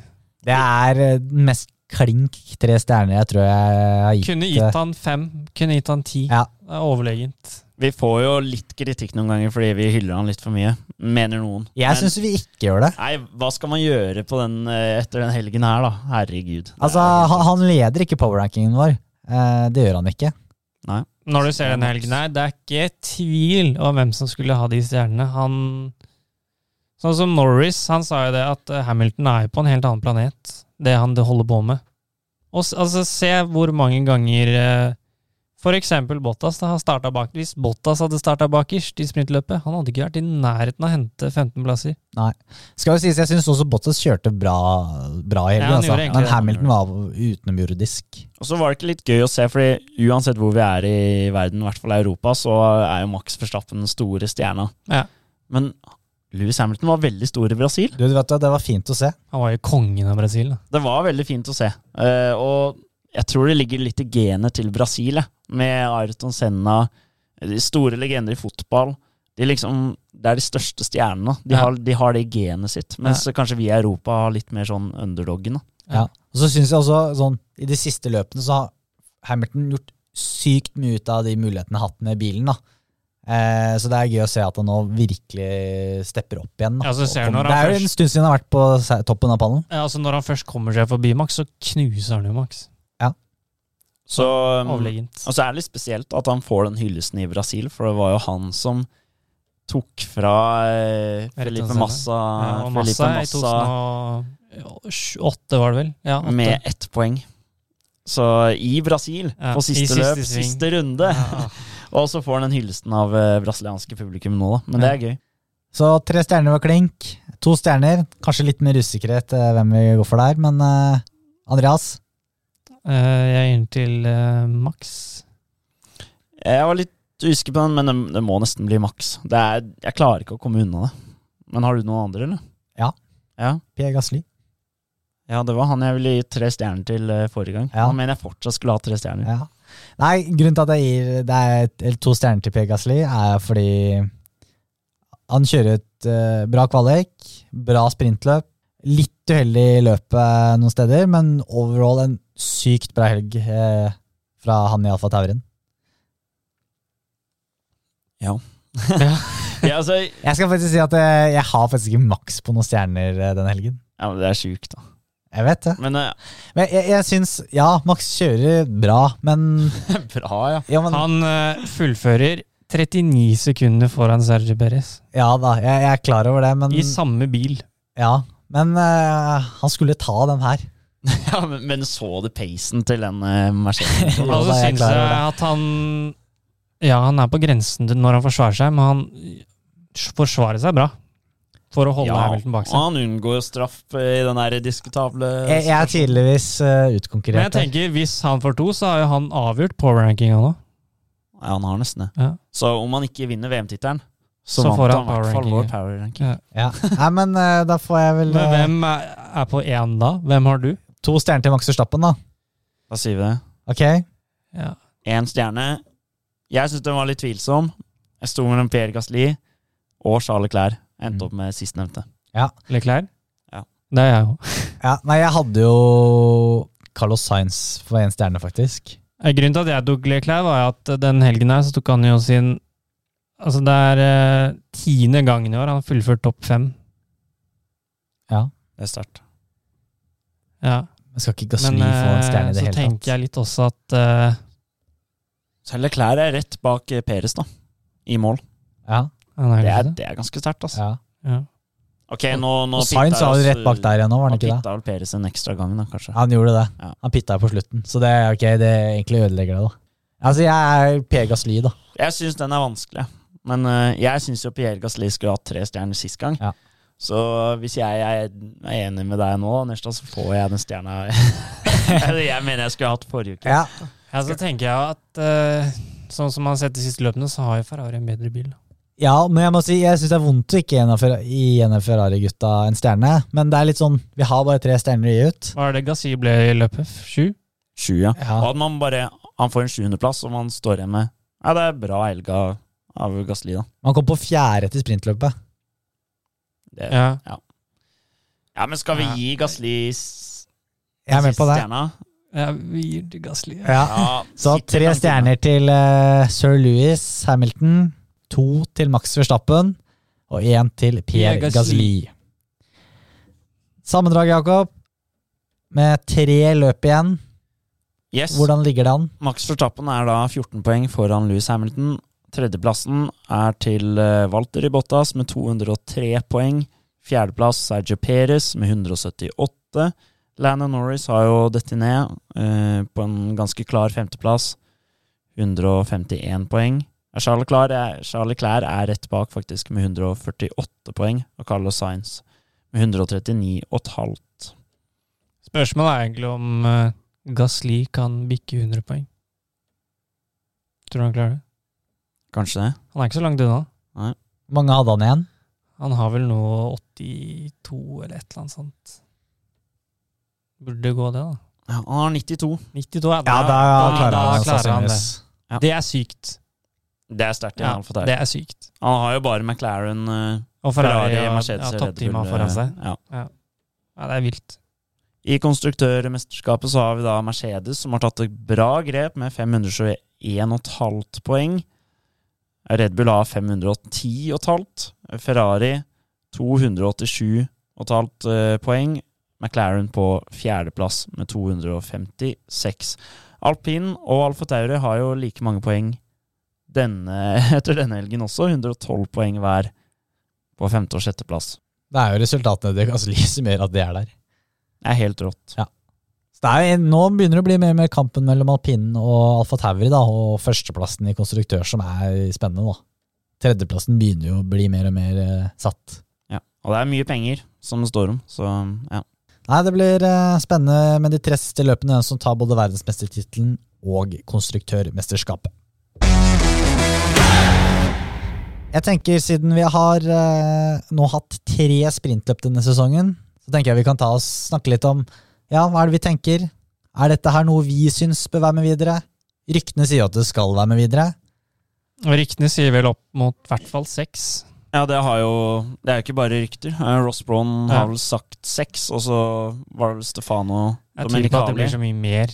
Det er eh, den mest klink tre stjerner jeg tror jeg har gitt. Kunne gitt han fem, kunne gitt han ti. Ja. Det er overlegent. Vi får jo litt kritikk noen ganger fordi vi hyller han litt for mye, mener noen. Jeg Men- syns vi ikke gjør det. Nei, hva skal man gjøre på den, eh, etter den helgen her, da? Herregud. Altså, han, han leder ikke powerrankingen vår. Eh, det gjør han ikke. Nei. Når du ser den helgen her, det er ikke tvil om hvem som skulle ha de stjernene. Han Sånn som Norris, han sa jo det at eh, Hamilton er på en helt annen planet, det han det holder på med. Og altså, se hvor mange ganger eh, eksempel Bottas da, har starta bak. Hvis Bottas hadde starta bakerst i sprintløpet, han hadde ikke vært i nærheten av å hente 15 plasser. Nei. Skal jo sies, Jeg syns også Bottas kjørte bra, bra i Ja, helgen, han altså. men. Hamilton var utenomjordisk. Og så var det ikke litt gøy å se, fordi uansett hvor vi er i verden, i hvert fall i Europa, så er jo Max Verstappen den store stjerna. Ja. Men Louis Hamilton var veldig stor i Brasil. Du vet du, Det var fint å se. Han var jo kongen av Brasil. Da. Det var veldig fint å se. Uh, og jeg tror det ligger litt i genet til Brasil, med Ayrton Senna, de store legender i fotball. De liksom, det er de største stjernene. De, Ja. har, de har det i genet sitt. Mens kanskje vi i Europa har litt mer sånn underdoggen. da. Ja. Og så syns jeg også sånn I de siste løpene så har Hamilton gjort sykt mye ut av de mulighetene han har hatt med bilen. da eh, Så det er gøy å se at han nå virkelig stepper opp igjen. Da. Ja, ser når kommer- det er jo en stund siden han har vært på toppen av pallen. Ja, altså Når han først kommer seg forbi Max, så knuser han jo Max. Så, um, Overlegent. og så er det litt spesielt at han får den hyllesten i Brasil, for det var jo han som tok fra eh, Felipe Massa, Ja, og Felipe Massa i 2008, var det vel? Ja, med ett poeng. Så i Brasil, Ja, på siste siste løp, sving. siste runde. Ja, Og så får han den hyllesten av eh, brasilianske publikum nå, da. Men det er gøy. Så tre stjerner var klink. To stjerner. Kanskje litt mer usikkerhet eh, hvem vi går for der, men eh, Andreas? Eh, jeg er inne til eh, Max. Jeg var litt usikker på den, men det, det må nesten bli maks. Jeg klarer ikke å komme unna det. Men har du noen andre, eller? Ja. Ja, Pierre Gasly. ja det var han jeg ville gi tre stjerner til eh, forrige gang. Ja. Han mener jeg fortsatt skulle ha tre stjerner. Ja. Nei, grunnen til at jeg gir det er et, eller to stjerner til Pierre Gasly, er fordi han kjører et uh, bra kvalik, bra sprintløp. Litt uheldig i løpet noen steder, men overall en sykt bra helg eh, fra han i Alfa Taurin. Ja, altså, Jeg skal faktisk si at jeg, jeg har faktisk ikke maks på noen stjerner eh, denne helgen. ja, men det er sjukt, da. Jeg vet det. Men uh, Men jeg, jeg syns Ja, Max kjører bra, men, bra, ja. ja, men Han uh, fullfører 39 sekunder foran Sergio Perez. Ja da, jeg, jeg er klar over det, men I samme bil. Ja, men uh, han skulle ta den her. ja men, men så du pacen til den uh, Mercedesen? Ja, Og så da er jeg klar jeg at han Ja, han er på grensen til når han forsvarer seg, men han forsvarer seg bra. For å holde Hamilton bak og seg. han unngår jo straff eh, i den der diskutable Jeg, jeg er tydeligvis uh, Men jeg tenker, hvis han får to, så har jo han avgjort power-rankinga nå. Ja, han har nesten det. Ja. Så om han ikke vinner VM-tittelen, så, Så får han fall power-ranking, vår power ranking. Ja. Ja. Nei, men uh, da får jeg vel Men eh, hvem er, er på én da? Hvem har du? to stjerner til Max Verstappen, da. Da sier vi det. Ok? Ja. Én stjerne. Jeg syns den var litt tvilsom. Jeg sto mellom Pierre Gasli og Charles Leclerc. Endte Mm. opp med sistnevnte. Leclerc? Ja. Det er jeg òg. Ja, nei, jeg hadde jo Carlos Sainz for én stjerne, faktisk. Eh, Grunnen til at jeg tok Leclerc, var at den helgen her så tok han jo sin Altså, det er eh, tiende gangen i år han har fullført topp fem. Ja. Det er sterkt. Ja. Men skal ikke Gasly Men få en stjerne eh, i det så hele tenker jeg litt også at eh, Selv Leclerc er rett bak eh, Peres, da. I mål. Ja, han er Det er, det. er ganske sterkt, altså. ja. Ja. Ok, nå, nå Og Sainz var jo rett bak der igjen nå, var han ikke det? pitta vel Peres en ekstra gang, da, kanskje. Han gjorde det. Ja. Han pitta på slutten, så det, er ok, det egentlig ødelegger det, da. Altså, jeg er Per Gasly, da. Jeg syns den er vanskelig. Men uh, jeg syns jo Pierre Gasli skulle hatt tre stjerner sist gang. Ja. Så hvis jeg er enig med deg nå, Nerstad, så får jeg den stjerna jeg mener jeg skulle hatt forrige uke. Ja. Ja, så tenker jeg at uh, sånn som man har sett de siste løpene, så har jo Ferrari en bedre bil. Ja, men jeg må si, jeg syns det er vondt å ikke gi en av Ferrari-gutta en stjerne. Men det er litt sånn, vi har bare tre stjerner å gi ut. Hva er det Gassi ble i løpet? Sju? Sju, ja. Ja. Og at man bare Han får en sjuendeplass, og man står igjen med Ja, det er bra helg av, Gasli, da. Man kom på fjerde til sprintløpet. Det, Ja. ja, men skal vi gi Gasli Jeg er med på det. stjerna? Ja, vi gir til Gasli. Ja. Så tre stjerner til uh, sir Louis Hamilton, to til Max Verstappen og én til Pierre Gasli. Gasly. Gasly. Sammendrag, Jakob. Med tre løp igjen, Yes. hvordan ligger det an? Max Verstappen er da 14 poeng foran Louis Hamilton. Tredjeplassen er til Walter Walter Bottas med 203 poeng. Fjerdeplass Sergio Perez med 178. Landon Norris har jo dette ned eh, på en ganske klar femteplass. 151 poeng. Charles Leclerc er, Charles Leclerc er rett bak, faktisk, med 148 poeng. Og Carlos Sainz med 139,5. Spørsmålet er egentlig om uh, Gasly kan bikke 100 poeng. Tror du han klarer det? Kanskje det? Han er ikke så langt unna. Hvor mange hadde han igjen? Han har vel nå 82 eller et eller annet sånt. Burde gå det, da. Ja, han har 92. 92, ja. Ja, da klarer da han klarer han det. Ja. Det er sykt. Det er sterkt. Ja, Ja, det er sykt. Han har jo bare McLaren, eh, Og Ferrari, Ferrari, og Mercedes ja, Red Bull. foran eh, seg. Ja. Ja, det er vilt. I konstruktørmesterskapet så har vi da Mercedes, som har tatt et bra grep med 521,5 poeng. Red Bull har 510,5. Ferrari 287,5 eh, poeng. McLaren på fjerdeplass med 256. Alpin og Alfa Tauri har jo like mange poeng denne, etter denne helgen også. 112 poeng hver på femte- og sjetteplass. Det er jo resultatene det kan som mer at det er der. Det er helt rått. Det er, nå begynner det å bli mer mer kampen mellom alpinen og Alfa Tauri, da, og førsteplassen i konstruktør som er spennende. da. Tredjeplassen begynner jo å bli mer og mer eh, satt. Ja. Og det er mye penger som det står om, så ja. Nei, Det blir eh, spennende med de tre siste løpene, den som tar både verdensmestertittelen og konstruktørmesterskapet. Jeg tenker Siden vi har eh, nå hatt tre sprintløp denne sesongen, så tenker jeg vi kan ta og snakke litt om ja, hva er det vi tenker. Er dette her noe vi syns bør være med videre? Ryktene sier at det skal være med videre. Og ryktene sier vel opp mot i hvert fall seks. Ja, det har jo Det er jo ikke bare rykter. Eh, Ross Ja. har vel sagt seks, og så var det vel Stefano Jeg tviler på at det blir så mye mer.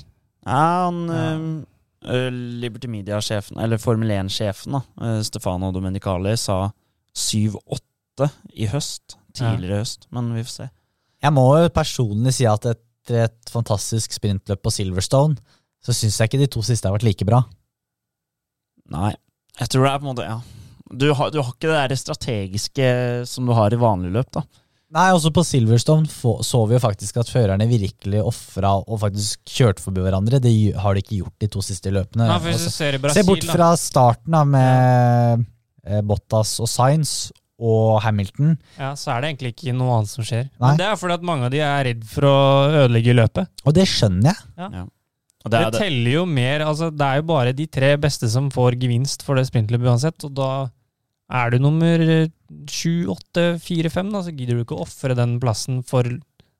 Ja, han ja. Uh, Liberty Media-sjefen, eller Formel 1-sjefen, da, eh, Stefano Domenicali, sa 7-8 i høst. Tidligere i høst, men vi får se. Jeg må jo personlig si at etter et fantastisk sprintløp på Silverstone, så syns jeg ikke de to siste har vært like bra. Nei. Jeg tror det er på en måte Ja. Du har, du har ikke det der strategiske som du har i vanlig løp, da. Nei, også på Silverstone så vi jo faktisk at førerne virkelig ofra og faktisk kjørte forbi hverandre. Det har de ikke gjort de to siste løpene. Nei, Altså, du ser i Se bort fra starten da, med eh, Bottas og Sainz og Hamilton. ja, så er det egentlig ikke noe annet som skjer. Nei. Men det er fordi at mange av de er redd for å ødelegge løpet. Og det skjønner jeg. Og Det, det er det. teller jo mer altså Det er jo bare de tre beste som får gevinst for det sprintløpet uansett, og da er du nummer sju, åtte, fire, fem, da, så gidder du ikke å ofre den plassen for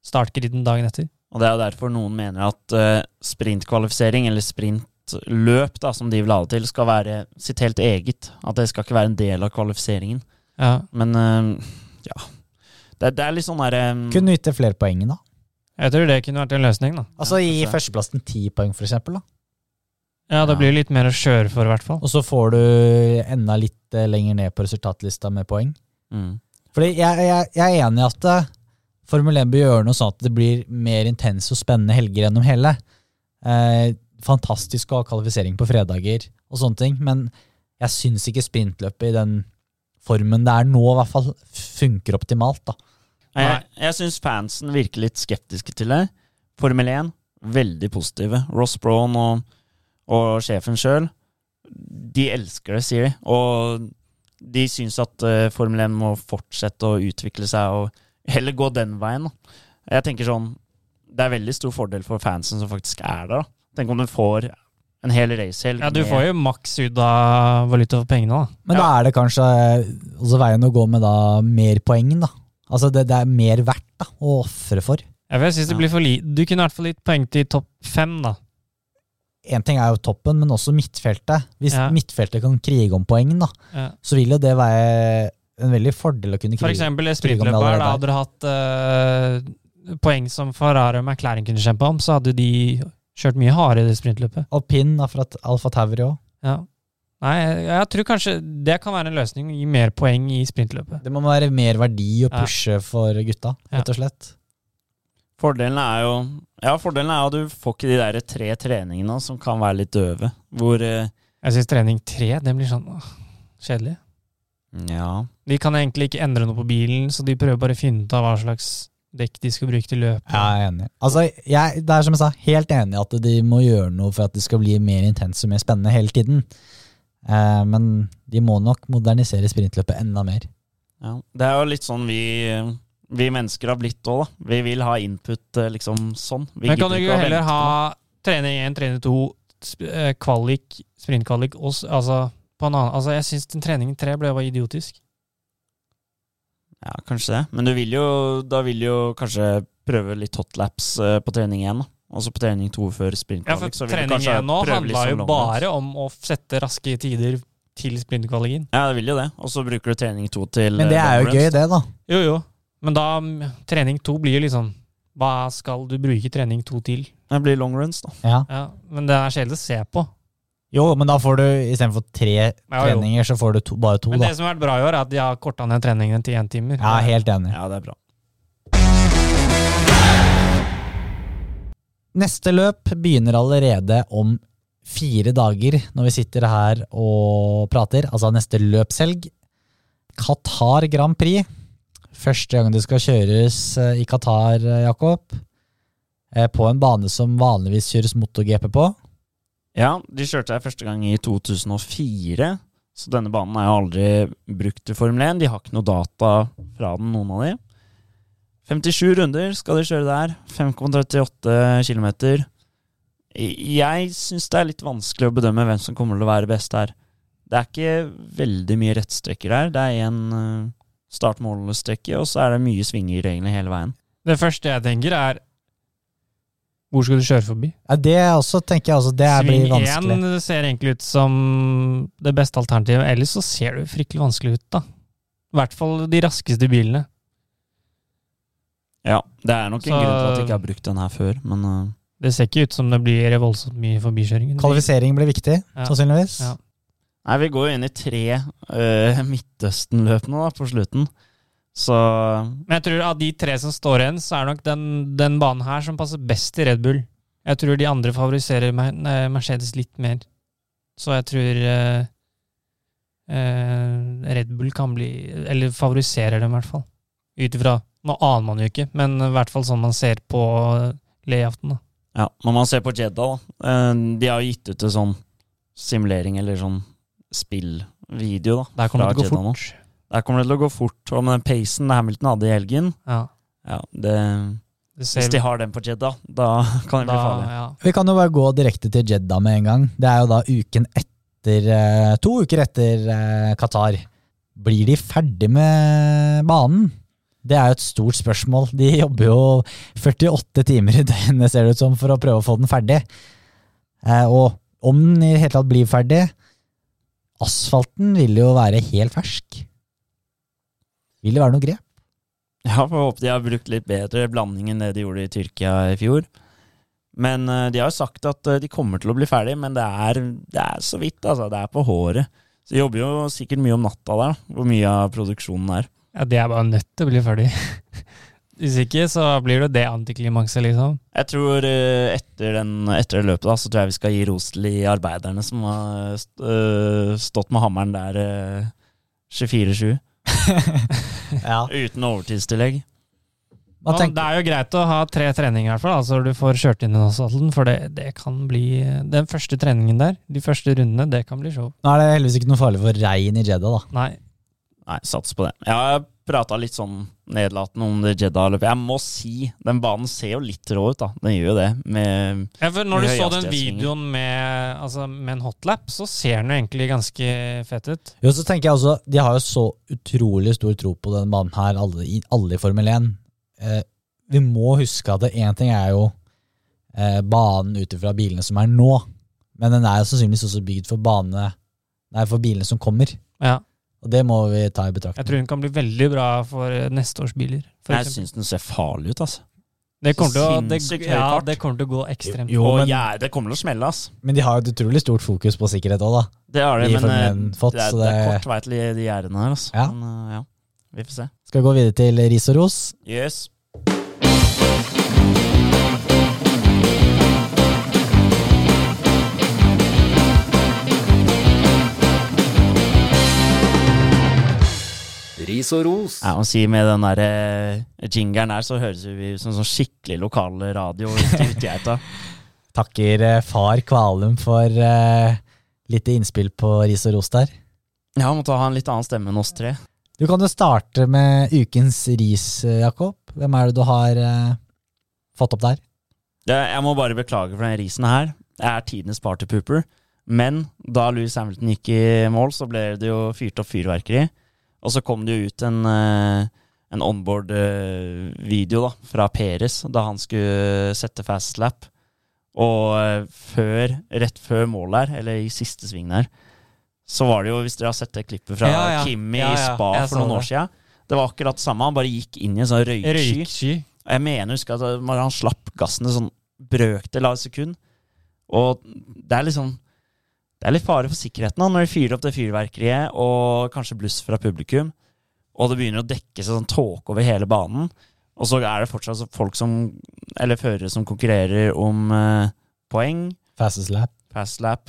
startgriden dagen etter. Og det er jo derfor noen mener at uh, sprintkvalifisering, eller sprintløp, da, som de vil ha det til, skal være sitt helt eget. At det skal ikke være en del av kvalifiseringen. Ja. Men eh, ja. Det, det er litt sånn derre Kunne gitt det flere poeng, da. Jeg tror det kunne vært en løsning, da. Altså Gi førsteplassen ti poeng, for eksempel. Da. Ja, det Ja. blir litt mer å kjøre for, i hvert fall. Og så får du enda litt eh, lenger ned på resultatlista med poeng. mm. Fordi jeg, jeg, jeg er enig i at eh, Formel 1 bør gjøre noe sånn at det blir mer intense og spennende helger gjennom hele. Eh, fantastisk å ha kvalifisering på fredager og sånne ting, men jeg syns ikke sprintløpet i den formen det er nå, i hvert fall funker optimalt. da. Nei, Jeg, jeg syns fansen virker litt skeptiske til det. Formel 1, veldig positive. Ross Brown og, og sjefen sjøl, de elsker det, sier de. Og de syns at uh, Formel 1 må fortsette å utvikle seg og heller gå den veien. Da. Jeg tenker sånn Det er veldig stor fordel for fansen som faktisk er der. da. Tenk om du får en hel racehelg. Ja, du får jo maks ut av valuta for pengene, da. Men da er det kanskje også veien å gå med da mer poeng, da. Altså det, det er mer verdt da, å ofre for. Ja, for jeg synes det blir for li Du kunne i hvert fall gitt poeng til topp fem, da. Én ting er jo toppen, men også midtfeltet. Hvis Ja. midtfeltet kan krige om poeng, da, Ja. så vil jo det være en veldig fordel å kunne For krige. eksempel krige Krig om det her, da hadde du hatt uh, poeng som Ferrari og McLaren kunne kjempe om, så hadde de Kjørt mye hardere i det sprintløpet. Alpin Alfa Tauri òg. Ja. Nei, jeg, jeg tror kanskje det kan være en løsning. Gi mer poeng i sprintløpet. Det må være mer verdi å Ja. pushe for gutta, Ja. rett og slett. Fordelen er jo Ja, fordelen er at du får ikke de der tre treningene som kan være litt døve. Hvor eh, Jeg syns trening tre det blir sånn åh, kjedelig. Ja. De kan egentlig ikke endre noe på bilen, så de prøver bare å finne ut av hva slags dekk de skal bruke til løpet. Jeg er enig. Altså, jeg, det er som jeg sa, helt enig i at de må gjøre noe for at det skal bli mer intenst og mer spennende hele tiden. Eh, men de må nok modernisere sprintløpet enda mer. ja. Det er jo litt sånn vi vi mennesker har blitt òg, da. Vi vil ha input eh, liksom sånn. Vi Men kan du ikke heller ha trening 1, trening 2, eh, kvalik, sprintkvalik og altså, på en annen Altså, jeg syns den treningen 3 ble bare idiotisk. Ja, kanskje det. Men du vil jo, da vil du jo kanskje prøve litt hotlaps eh, på trening én, da. Og så på trening to før sprintkvalik. Ja, for trening én 1 nå handla jo sånn bare om å sette raske tider til sprintkvaliken. Ja, det vil jo det. Og så bruker du trening to til Men det eh, er jo runs, gøy, det, da. Jo, jo. Men da trening 2 blir jo liksom Hva skal du bruke trening 2 til? Det blir long runs, da. Ja. Ja, Men det er kjedelig å se på. Jo, men da får du istedenfor tre Ja, treninger, så får du to, bare to, Men da. det som har vært bra i år, er at de har korta ned treningene til én timer. Ja, helt enig. Ja, det er bra. Neste løp begynner allerede om fire dager, når vi sitter her og prater. Altså neste løpshelg. Qatar Grand Prix. Første gang det skal kjøres eh, i Qatar, eh, Jakob. Eh, På en bane som vanligvis kjøres MotoGP på. Ja, de kjørte her første gang i 2004, så denne banen er jo aldri brukt til Formel 1. De har ikke noe data fra den, noen av de. 57 runder skal de kjøre der. 5,38 km. Jeg syns det er litt vanskelig å bedømme hvem som kommer til å være best her. Det er ikke veldig mye rettstrekker her. Det er én start-mål-strekke, og så er det mye svinger egentlig hele veien. Det første jeg tenker, er hvor skal du kjøre forbi? Ja, det er også, tenker jeg også, det er, blir Sving 1 ser egentlig ut som det beste alternativet. Ellers så ser det fryktelig vanskelig ut, da. I hvert fall de raskeste bilene. Ja, det er nok en Så- grunn til at jeg ikke har brukt den her før, men uh, Det ser ikke ut som det blir voldsomt mye forbikjøring. Kvalifisering blir viktig, Ja. sannsynligvis. Ja. Nei, vi går jo inn i tre uh, Midtøsten-løp nå, da, på slutten. Så Men jeg tror av de tre som står igjen, så er nok den, den banen her som passer best til Red Bull. Jeg tror de andre favoriserer Mercedes litt mer. Så jeg tror eh, eh, Red Bull kan bli Eller favoriserer dem, i hvert fall. Ut ifra Nå aner man jo ikke, men i hvert fall sånn man ser på layouten. da. ja, når man ser på Jeddah, da. eh, de har gitt ut en sånn simulering, eller sånn spillvideo, da. Der kommer det til å gå fort. nå. Der kommer det til å gå fort. Og med den pacen Hamilton hadde i helgen Ja, ja, det, det ser Hvis de har den på Jeddah, da kan det bli farlig. ja. Vi kan jo bare gå direkte til Jeddah med en gang. Det er jo da uken etter eh, To uker etter eh, Qatar. Blir de ferdig med banen? Det er jo et stort spørsmål. De jobber jo 48 timer i døgnet, ser det ut som, for å prøve å få den ferdig. Eh, og om den i det hele tatt blir ferdig Asfalten vil jo være helt fersk. Vil det være noe grep? Ja, får håpe de har brukt litt bedre blanding enn det de gjorde i Tyrkia i fjor. Men eh, de har jo sagt at eh, de kommer til å bli ferdig, men det er, det er så vidt, altså. Det er på håret. Så de jobber jo sikkert mye om natta der, hvor mye av produksjonen er. ja, det er bare nødt til å bli ferdig. Hvis ikke, så blir det det antiklimakset, liksom. Jeg tror eh, etter, den, etter det løpet da, så tror jeg vi skal gi ros til de arbeiderne som har stått med hammeren der eh, 24-7, Ja. uten overtidstillegg. Ja, det er jo greit å ha tre treninger, i hvert fall. Altså du får kjørt inn i asfalten, for det, det kan bli Den første treningen der, de første rundene, det kan bli show. Nå er det heldigvis ikke noe farlig for regn i Jedda, da. Nei. Nei, sats på det. Jeg har prata litt sånn nedlatende om det Jeddah-løpet. Jeg må si, den banen ser jo litt rå ut, da. Den gjør jo det. Med Ja, for når du så den videoen med, altså, med en hotlap, så ser den jo egentlig ganske fett ut. Jo, så tenker jeg også, De har jo så utrolig stor tro på denne banen her, alle i, alle i Formel 1. Eh, vi må huske at én ting er jo eh, banen ut ifra bilene som er nå, men den er jo sannsynligvis også bygd for bane, nei, for bilene som kommer. Ja. Og det må vi ta i Jeg tror den kan bli veldig bra for eh, neste års biler. For Jeg syns den ser farlig ut, altså. Det kommer, å, det, ja, det kommer til å gå ekstremt. Jo, men- ja, det kommer til å smelle, ass. Men de har et utrolig stort fokus på sikkerhet òg, da. Det har de, men Formel eh, 1 fått, det, er, det er kort vei til de- de gjerdene her, altså. Ja. Men eh, ja, vi får se. Skal vi gå videre til ris og ros? Yes. Ris og ros. Ja, må si Med den der uh, jingeren der, så høres vi ut som sånn skikkelig lokal radio. ute. Takker uh, far Kvalum for uh, litt innspill på ris og ros der. Ja, måtte ha en litt annen stemme enn oss tre. Du kan jo starte med ukens ris, Jakob. Hvem er det du har fått opp der? Jeg må bare beklage for den risen her. Jeg er tidenes partypooper. Men da Louis Hamilton gikk i mål, så ble det jo fyrt opp fyrverkeri. Og så kom det jo ut en, eh, en onboard-video da, fra Peres da han skulle sette fast lap. Og eh, før, rett før målet her, eller i siste sving der, så var det jo, hvis dere har sett det klippet fra Ja, ja. Kimi Ja, i. Spa for noen det. år siden, det var akkurat det samme. Han bare gikk inn i en sånn røyksky. Røyksky. Jeg mener husker huske at han slapp gassen en sånn brøkdel av et sekund. Og det er liksom Det er litt fare for sikkerheten da, når de fyrer opp det fyrverkeriet, og kanskje bluss fra publikum, og det begynner å dekke seg sånn tåke over hele banen. Og så er det fortsatt folk som Eller førere som konkurrerer om uh, poeng. Fastest lap. Fast lap.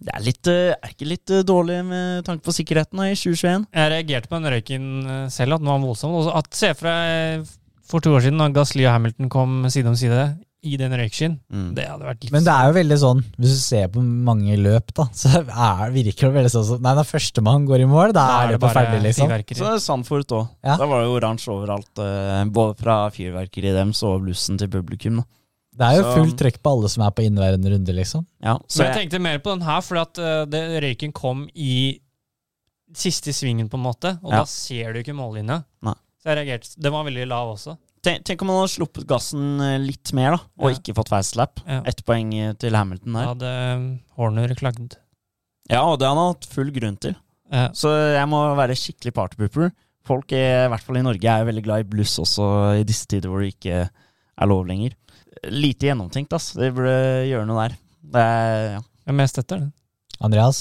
Det er litt eh, Er ikke litt eh, dårlig med tanke på sikkerheten da, i 2021? Jeg reagerte på den røyken selv, at den var voldsom. Også at Se for deg for to år siden, da Gasly og Hamilton kom side om side i den røykskyen. Mm. Det hadde vært litt Men det er jo veldig sånn, hvis du ser på mange løp, da, så er, virker det veldig sånn som Nei, når førstemann går i mål, da, er det bare ferdig, liksom. fyrverkeri. Så er det Sandfort òg. Ja. Da var det jo oransje overalt. eh, både fra fyrverkeriet deres og blussen til publikum. Da. Det er jo Så- fullt trøkk på alle som er på inneværende runde, liksom. Ja, så Men jeg jeg, tenkte mer på den her, for at eh, det, røyken kom i siste svingen, på en måte. Og Ja. da ser du ikke mållinja. Så jeg reagerte. Den var veldig lav også. Tenk, tenk om han hadde sluppet gassen eh, litt mer, da, og Ja. ikke fått fast lap. Ja. Ett poeng eh, til Hamilton der. hadde eh, Horner klagd. Ja, og det har han hatt full grunn til. Ja. Så jeg må være skikkelig partypooper. Folk, i, i hvert fall i Norge, er jo veldig glad i bluss også i disse tider hvor det ikke er lov lenger. Lite gjennomtenkt, ass. Det burde gjøre noe der. Det er, ja. Men jeg støtter det. Andreas?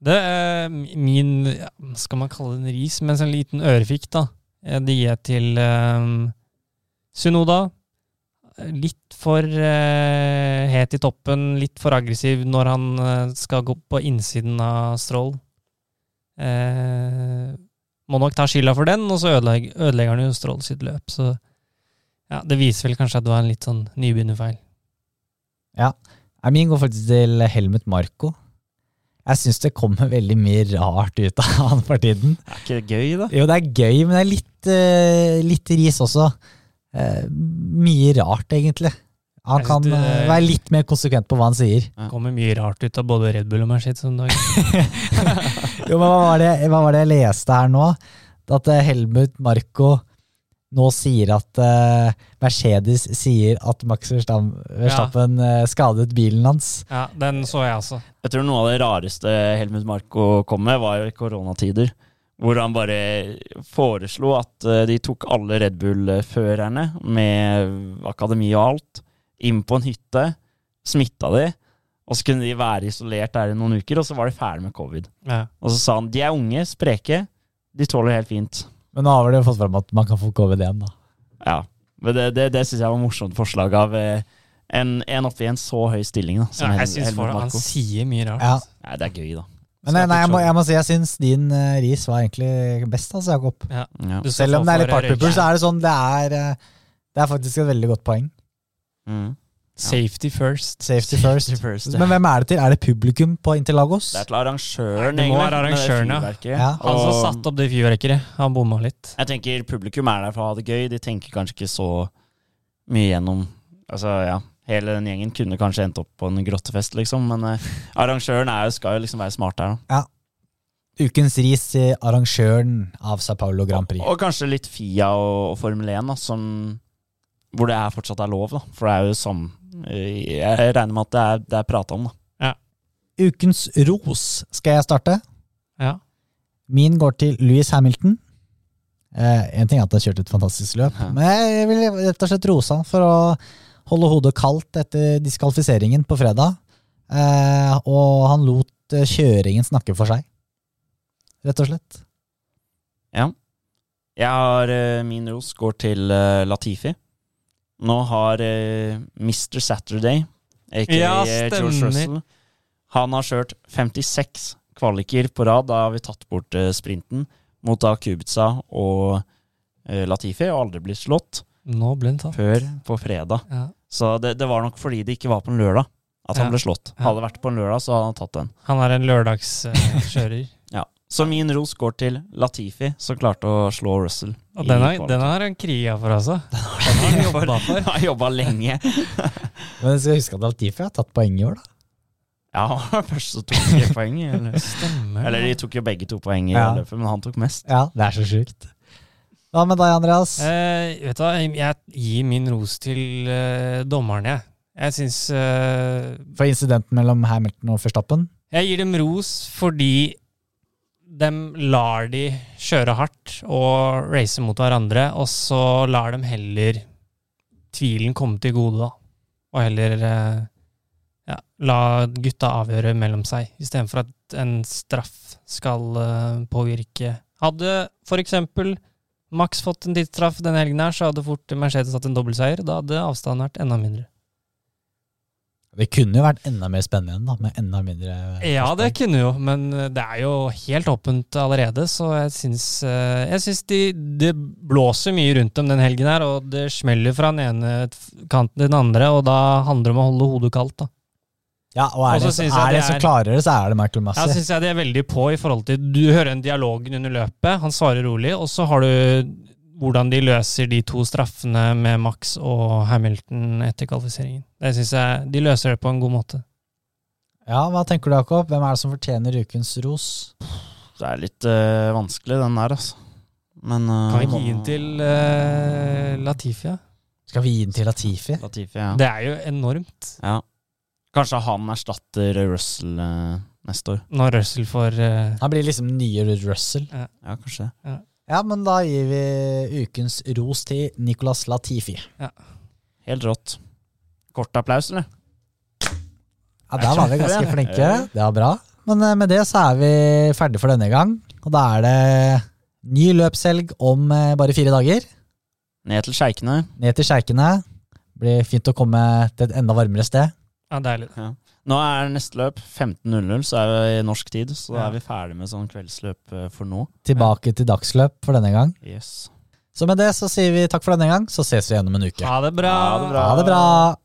Det er min ja, Skal man kalle det en ris, men en liten ørefik, da. Det gir jeg til um, Sunoda. Litt for uh, het i toppen, litt for aggressiv når han uh, skal gå på innsiden av Stroll. Uh, må nok ta skylda for den, og så ødelegger, ødelegger han jo Stroll sitt løp. Så ja, det viser vel kanskje at det var en litt sånn nybegynnerfeil. Ja. Min går faktisk til Helmut Marko. Jeg syns det kommer veldig mye rart ut av han for tiden. Er ikke det gøy, da? Jo, det er gøy, men det er litt, eh, litt ris også. Eh, mye rart, egentlig. Han kan synes det- eh, være litt mer konsekvent på hva han sier. Ja. Kommer mye rart ut av både Red Bull og Mercedes om dagen. Jo, men hva var, det, hva var det jeg leste her nå? At eh, Helmut Marko nå sier at uh, Mercedes sier at Max Verstappen eh, skadet bilen hans. Ja, den så jeg også. Jeg tror noe av det rareste Helmut Marko kom med, var jo i koronatider. Hvor han bare foreslo at eh, de tok alle Red Bull-førerne med akademi og alt inn på en hytte, smitta de, og så kunne de være isolert der i noen uker, og så var de ferdig med covid. Ja. Og så sa han de er unge, spreke, de tåler helt fint. Men nå har vel jo fått fram at man kan få covid igjen, da. Ja, men det, det, det syns jeg var et morsomt forslag av eh, en, en oppe i en så høy stilling da, som Ja, jeg synes for, Han sier mye rart. Ja. Nei, det er gøy, da. Men nei, nei, jeg, må, jeg må si jeg syns din uh, ris var egentlig best, altså, Jakob. Ja. Ja. Selv om det er litt partpooper, så er det sånn det er, eh, det er faktisk et veldig godt poeng. Mm. Safety first. Safety first. first, ja. Men hvem er det til? Er det publikum på Interlagos? Det er til arrangøren, Det må være arrangøren, ja. Han som satte opp det fyrverkeriet, han bomma litt. Jeg tenker publikum er der for å ha det gøy. De tenker kanskje ikke så mye gjennom Altså, ja. Hele den gjengen kunne kanskje endt opp på en grottefest, liksom, men eh, arrangøren er, jo- skal jo liksom være smart her, da. Ukens ris til arrangøren av Sao Paulo Grand Prix. Og kanskje litt Fia og, og Formel 1, da, som Hvor det er fortsatt er lov, da. For det er jo som eh, Jeg regner med at det er, det er prata om, da. Ukens ros skal jeg starte. Ja. Min går til Louis Hamilton. Eh, en ting er at han kjørte et fantastisk løp, Ja. men jeg vil rett og slett rose han for å holde hodet kaldt etter diskvalifiseringen på fredag. Eh, og han lot eh, kjøringen snakke for seg, rett og slett. Ja. Jeg har eh, Min ros går til eh, Latifi. Nå har Mr. Saturday, aka Ja, George. Russell, han har kjørt 56 kvaliker på rad. Da har vi tatt bort sprinten mot da Kubica og Latifi, og aldri blitt slått Nå ble den tatt. før på fredag. Ja. Så det, det var nok fordi det ikke var på en lørdag at han Ja. ble slått. Hadde det vært på en lørdag, så hadde han tatt den. Han er en lørdagskjører. Ja. Så min ros går til Latifi, som klarte å slå Russell. Og den har, den har han kriga for, altså. Den har han jobba for. Han har jobba lenge. Men jeg skal huske at Latifi har tatt poeng i år, da. Ja, han var først som tok de poeng. Eller, Stemmer. eller de tok jo begge to poeng i Ja. løpet, men han tok mest. Ja, det er så sjukt. Hva med deg, Andreas? Eh, vet du hva, jeg gir min ros til eh, dommeren, jeg. Jeg syns eh, For incidenten mellom Hamilton og Verstappen? Jeg gir dem ros fordi de lar de kjøre hardt og race mot hverandre, og så lar de heller tvilen komme til gode, da. Og heller eh, ja, la gutta avgjøre mellom seg, istedenfor at en straff skal påvirke Hadde for eksempel Max fått en tidsstraff denne helgen, her, så hadde fort Mercedes hatt en dobbeltseier. Da hadde avstanden vært enda mindre. Det kunne jo vært enda mer spennende da, med enda mindre Ja, det kunne jo, men eh, det er jo helt åpent allerede, så jeg syns, eh, jeg syns de, det blåser mye rundt dem den helgen her, og det smeller fra den ene kanten til den andre, og da handler det om å holde hodet kaldt, da. Ja, og er Og det, er det det som er- klarer det, så er det Michael Ja, Massey. syns jeg de er veldig på i forhold til Du hører en dialogen under løpet, han svarer rolig, og så har du hvordan de løser de to straffene med Max og Hamilton etter kvalifiseringen. Det syns jeg De løser det på en god måte. Ja, Hva tenker du, Jakob? Hvem er det som fortjener ukens ros? Det er litt øh, vanskelig, den der, altså. Men øh, Kan vi gi den til øh, Latifi? Skal vi gi den til Latifi? Latifi, ja. Det er jo enormt ja. Kanskje han erstatter Russell eh, neste år. når Russell får uh... Han blir liksom nye Russell. Ja, kanskje Ja. Ja, men da gir vi ukens ros til Nicolas Latifi. Ja. Helt rått. Kort applaus, eller? Ja, Der var vi ganske flinke. Det var bra. Men eh, med det så er vi ferdig for denne gang. Og da er det ny løpshelg om bare fire dager. Ned til sjeikene. Ned til Sjeikene. Blir fint å komme til et enda varmere sted. Ja, deilig. Nå er neste løp 15.00, så er vi i norsk tid. Så da Ja. er vi ferdig med sånn kveldsløp eh, for nå. Tilbake til dagsløp for denne gang. Yes. Så med det så sier vi takk for denne gang, så ses vi igjen om en uke. Ha det bra. Ha det bra. Ha det bra!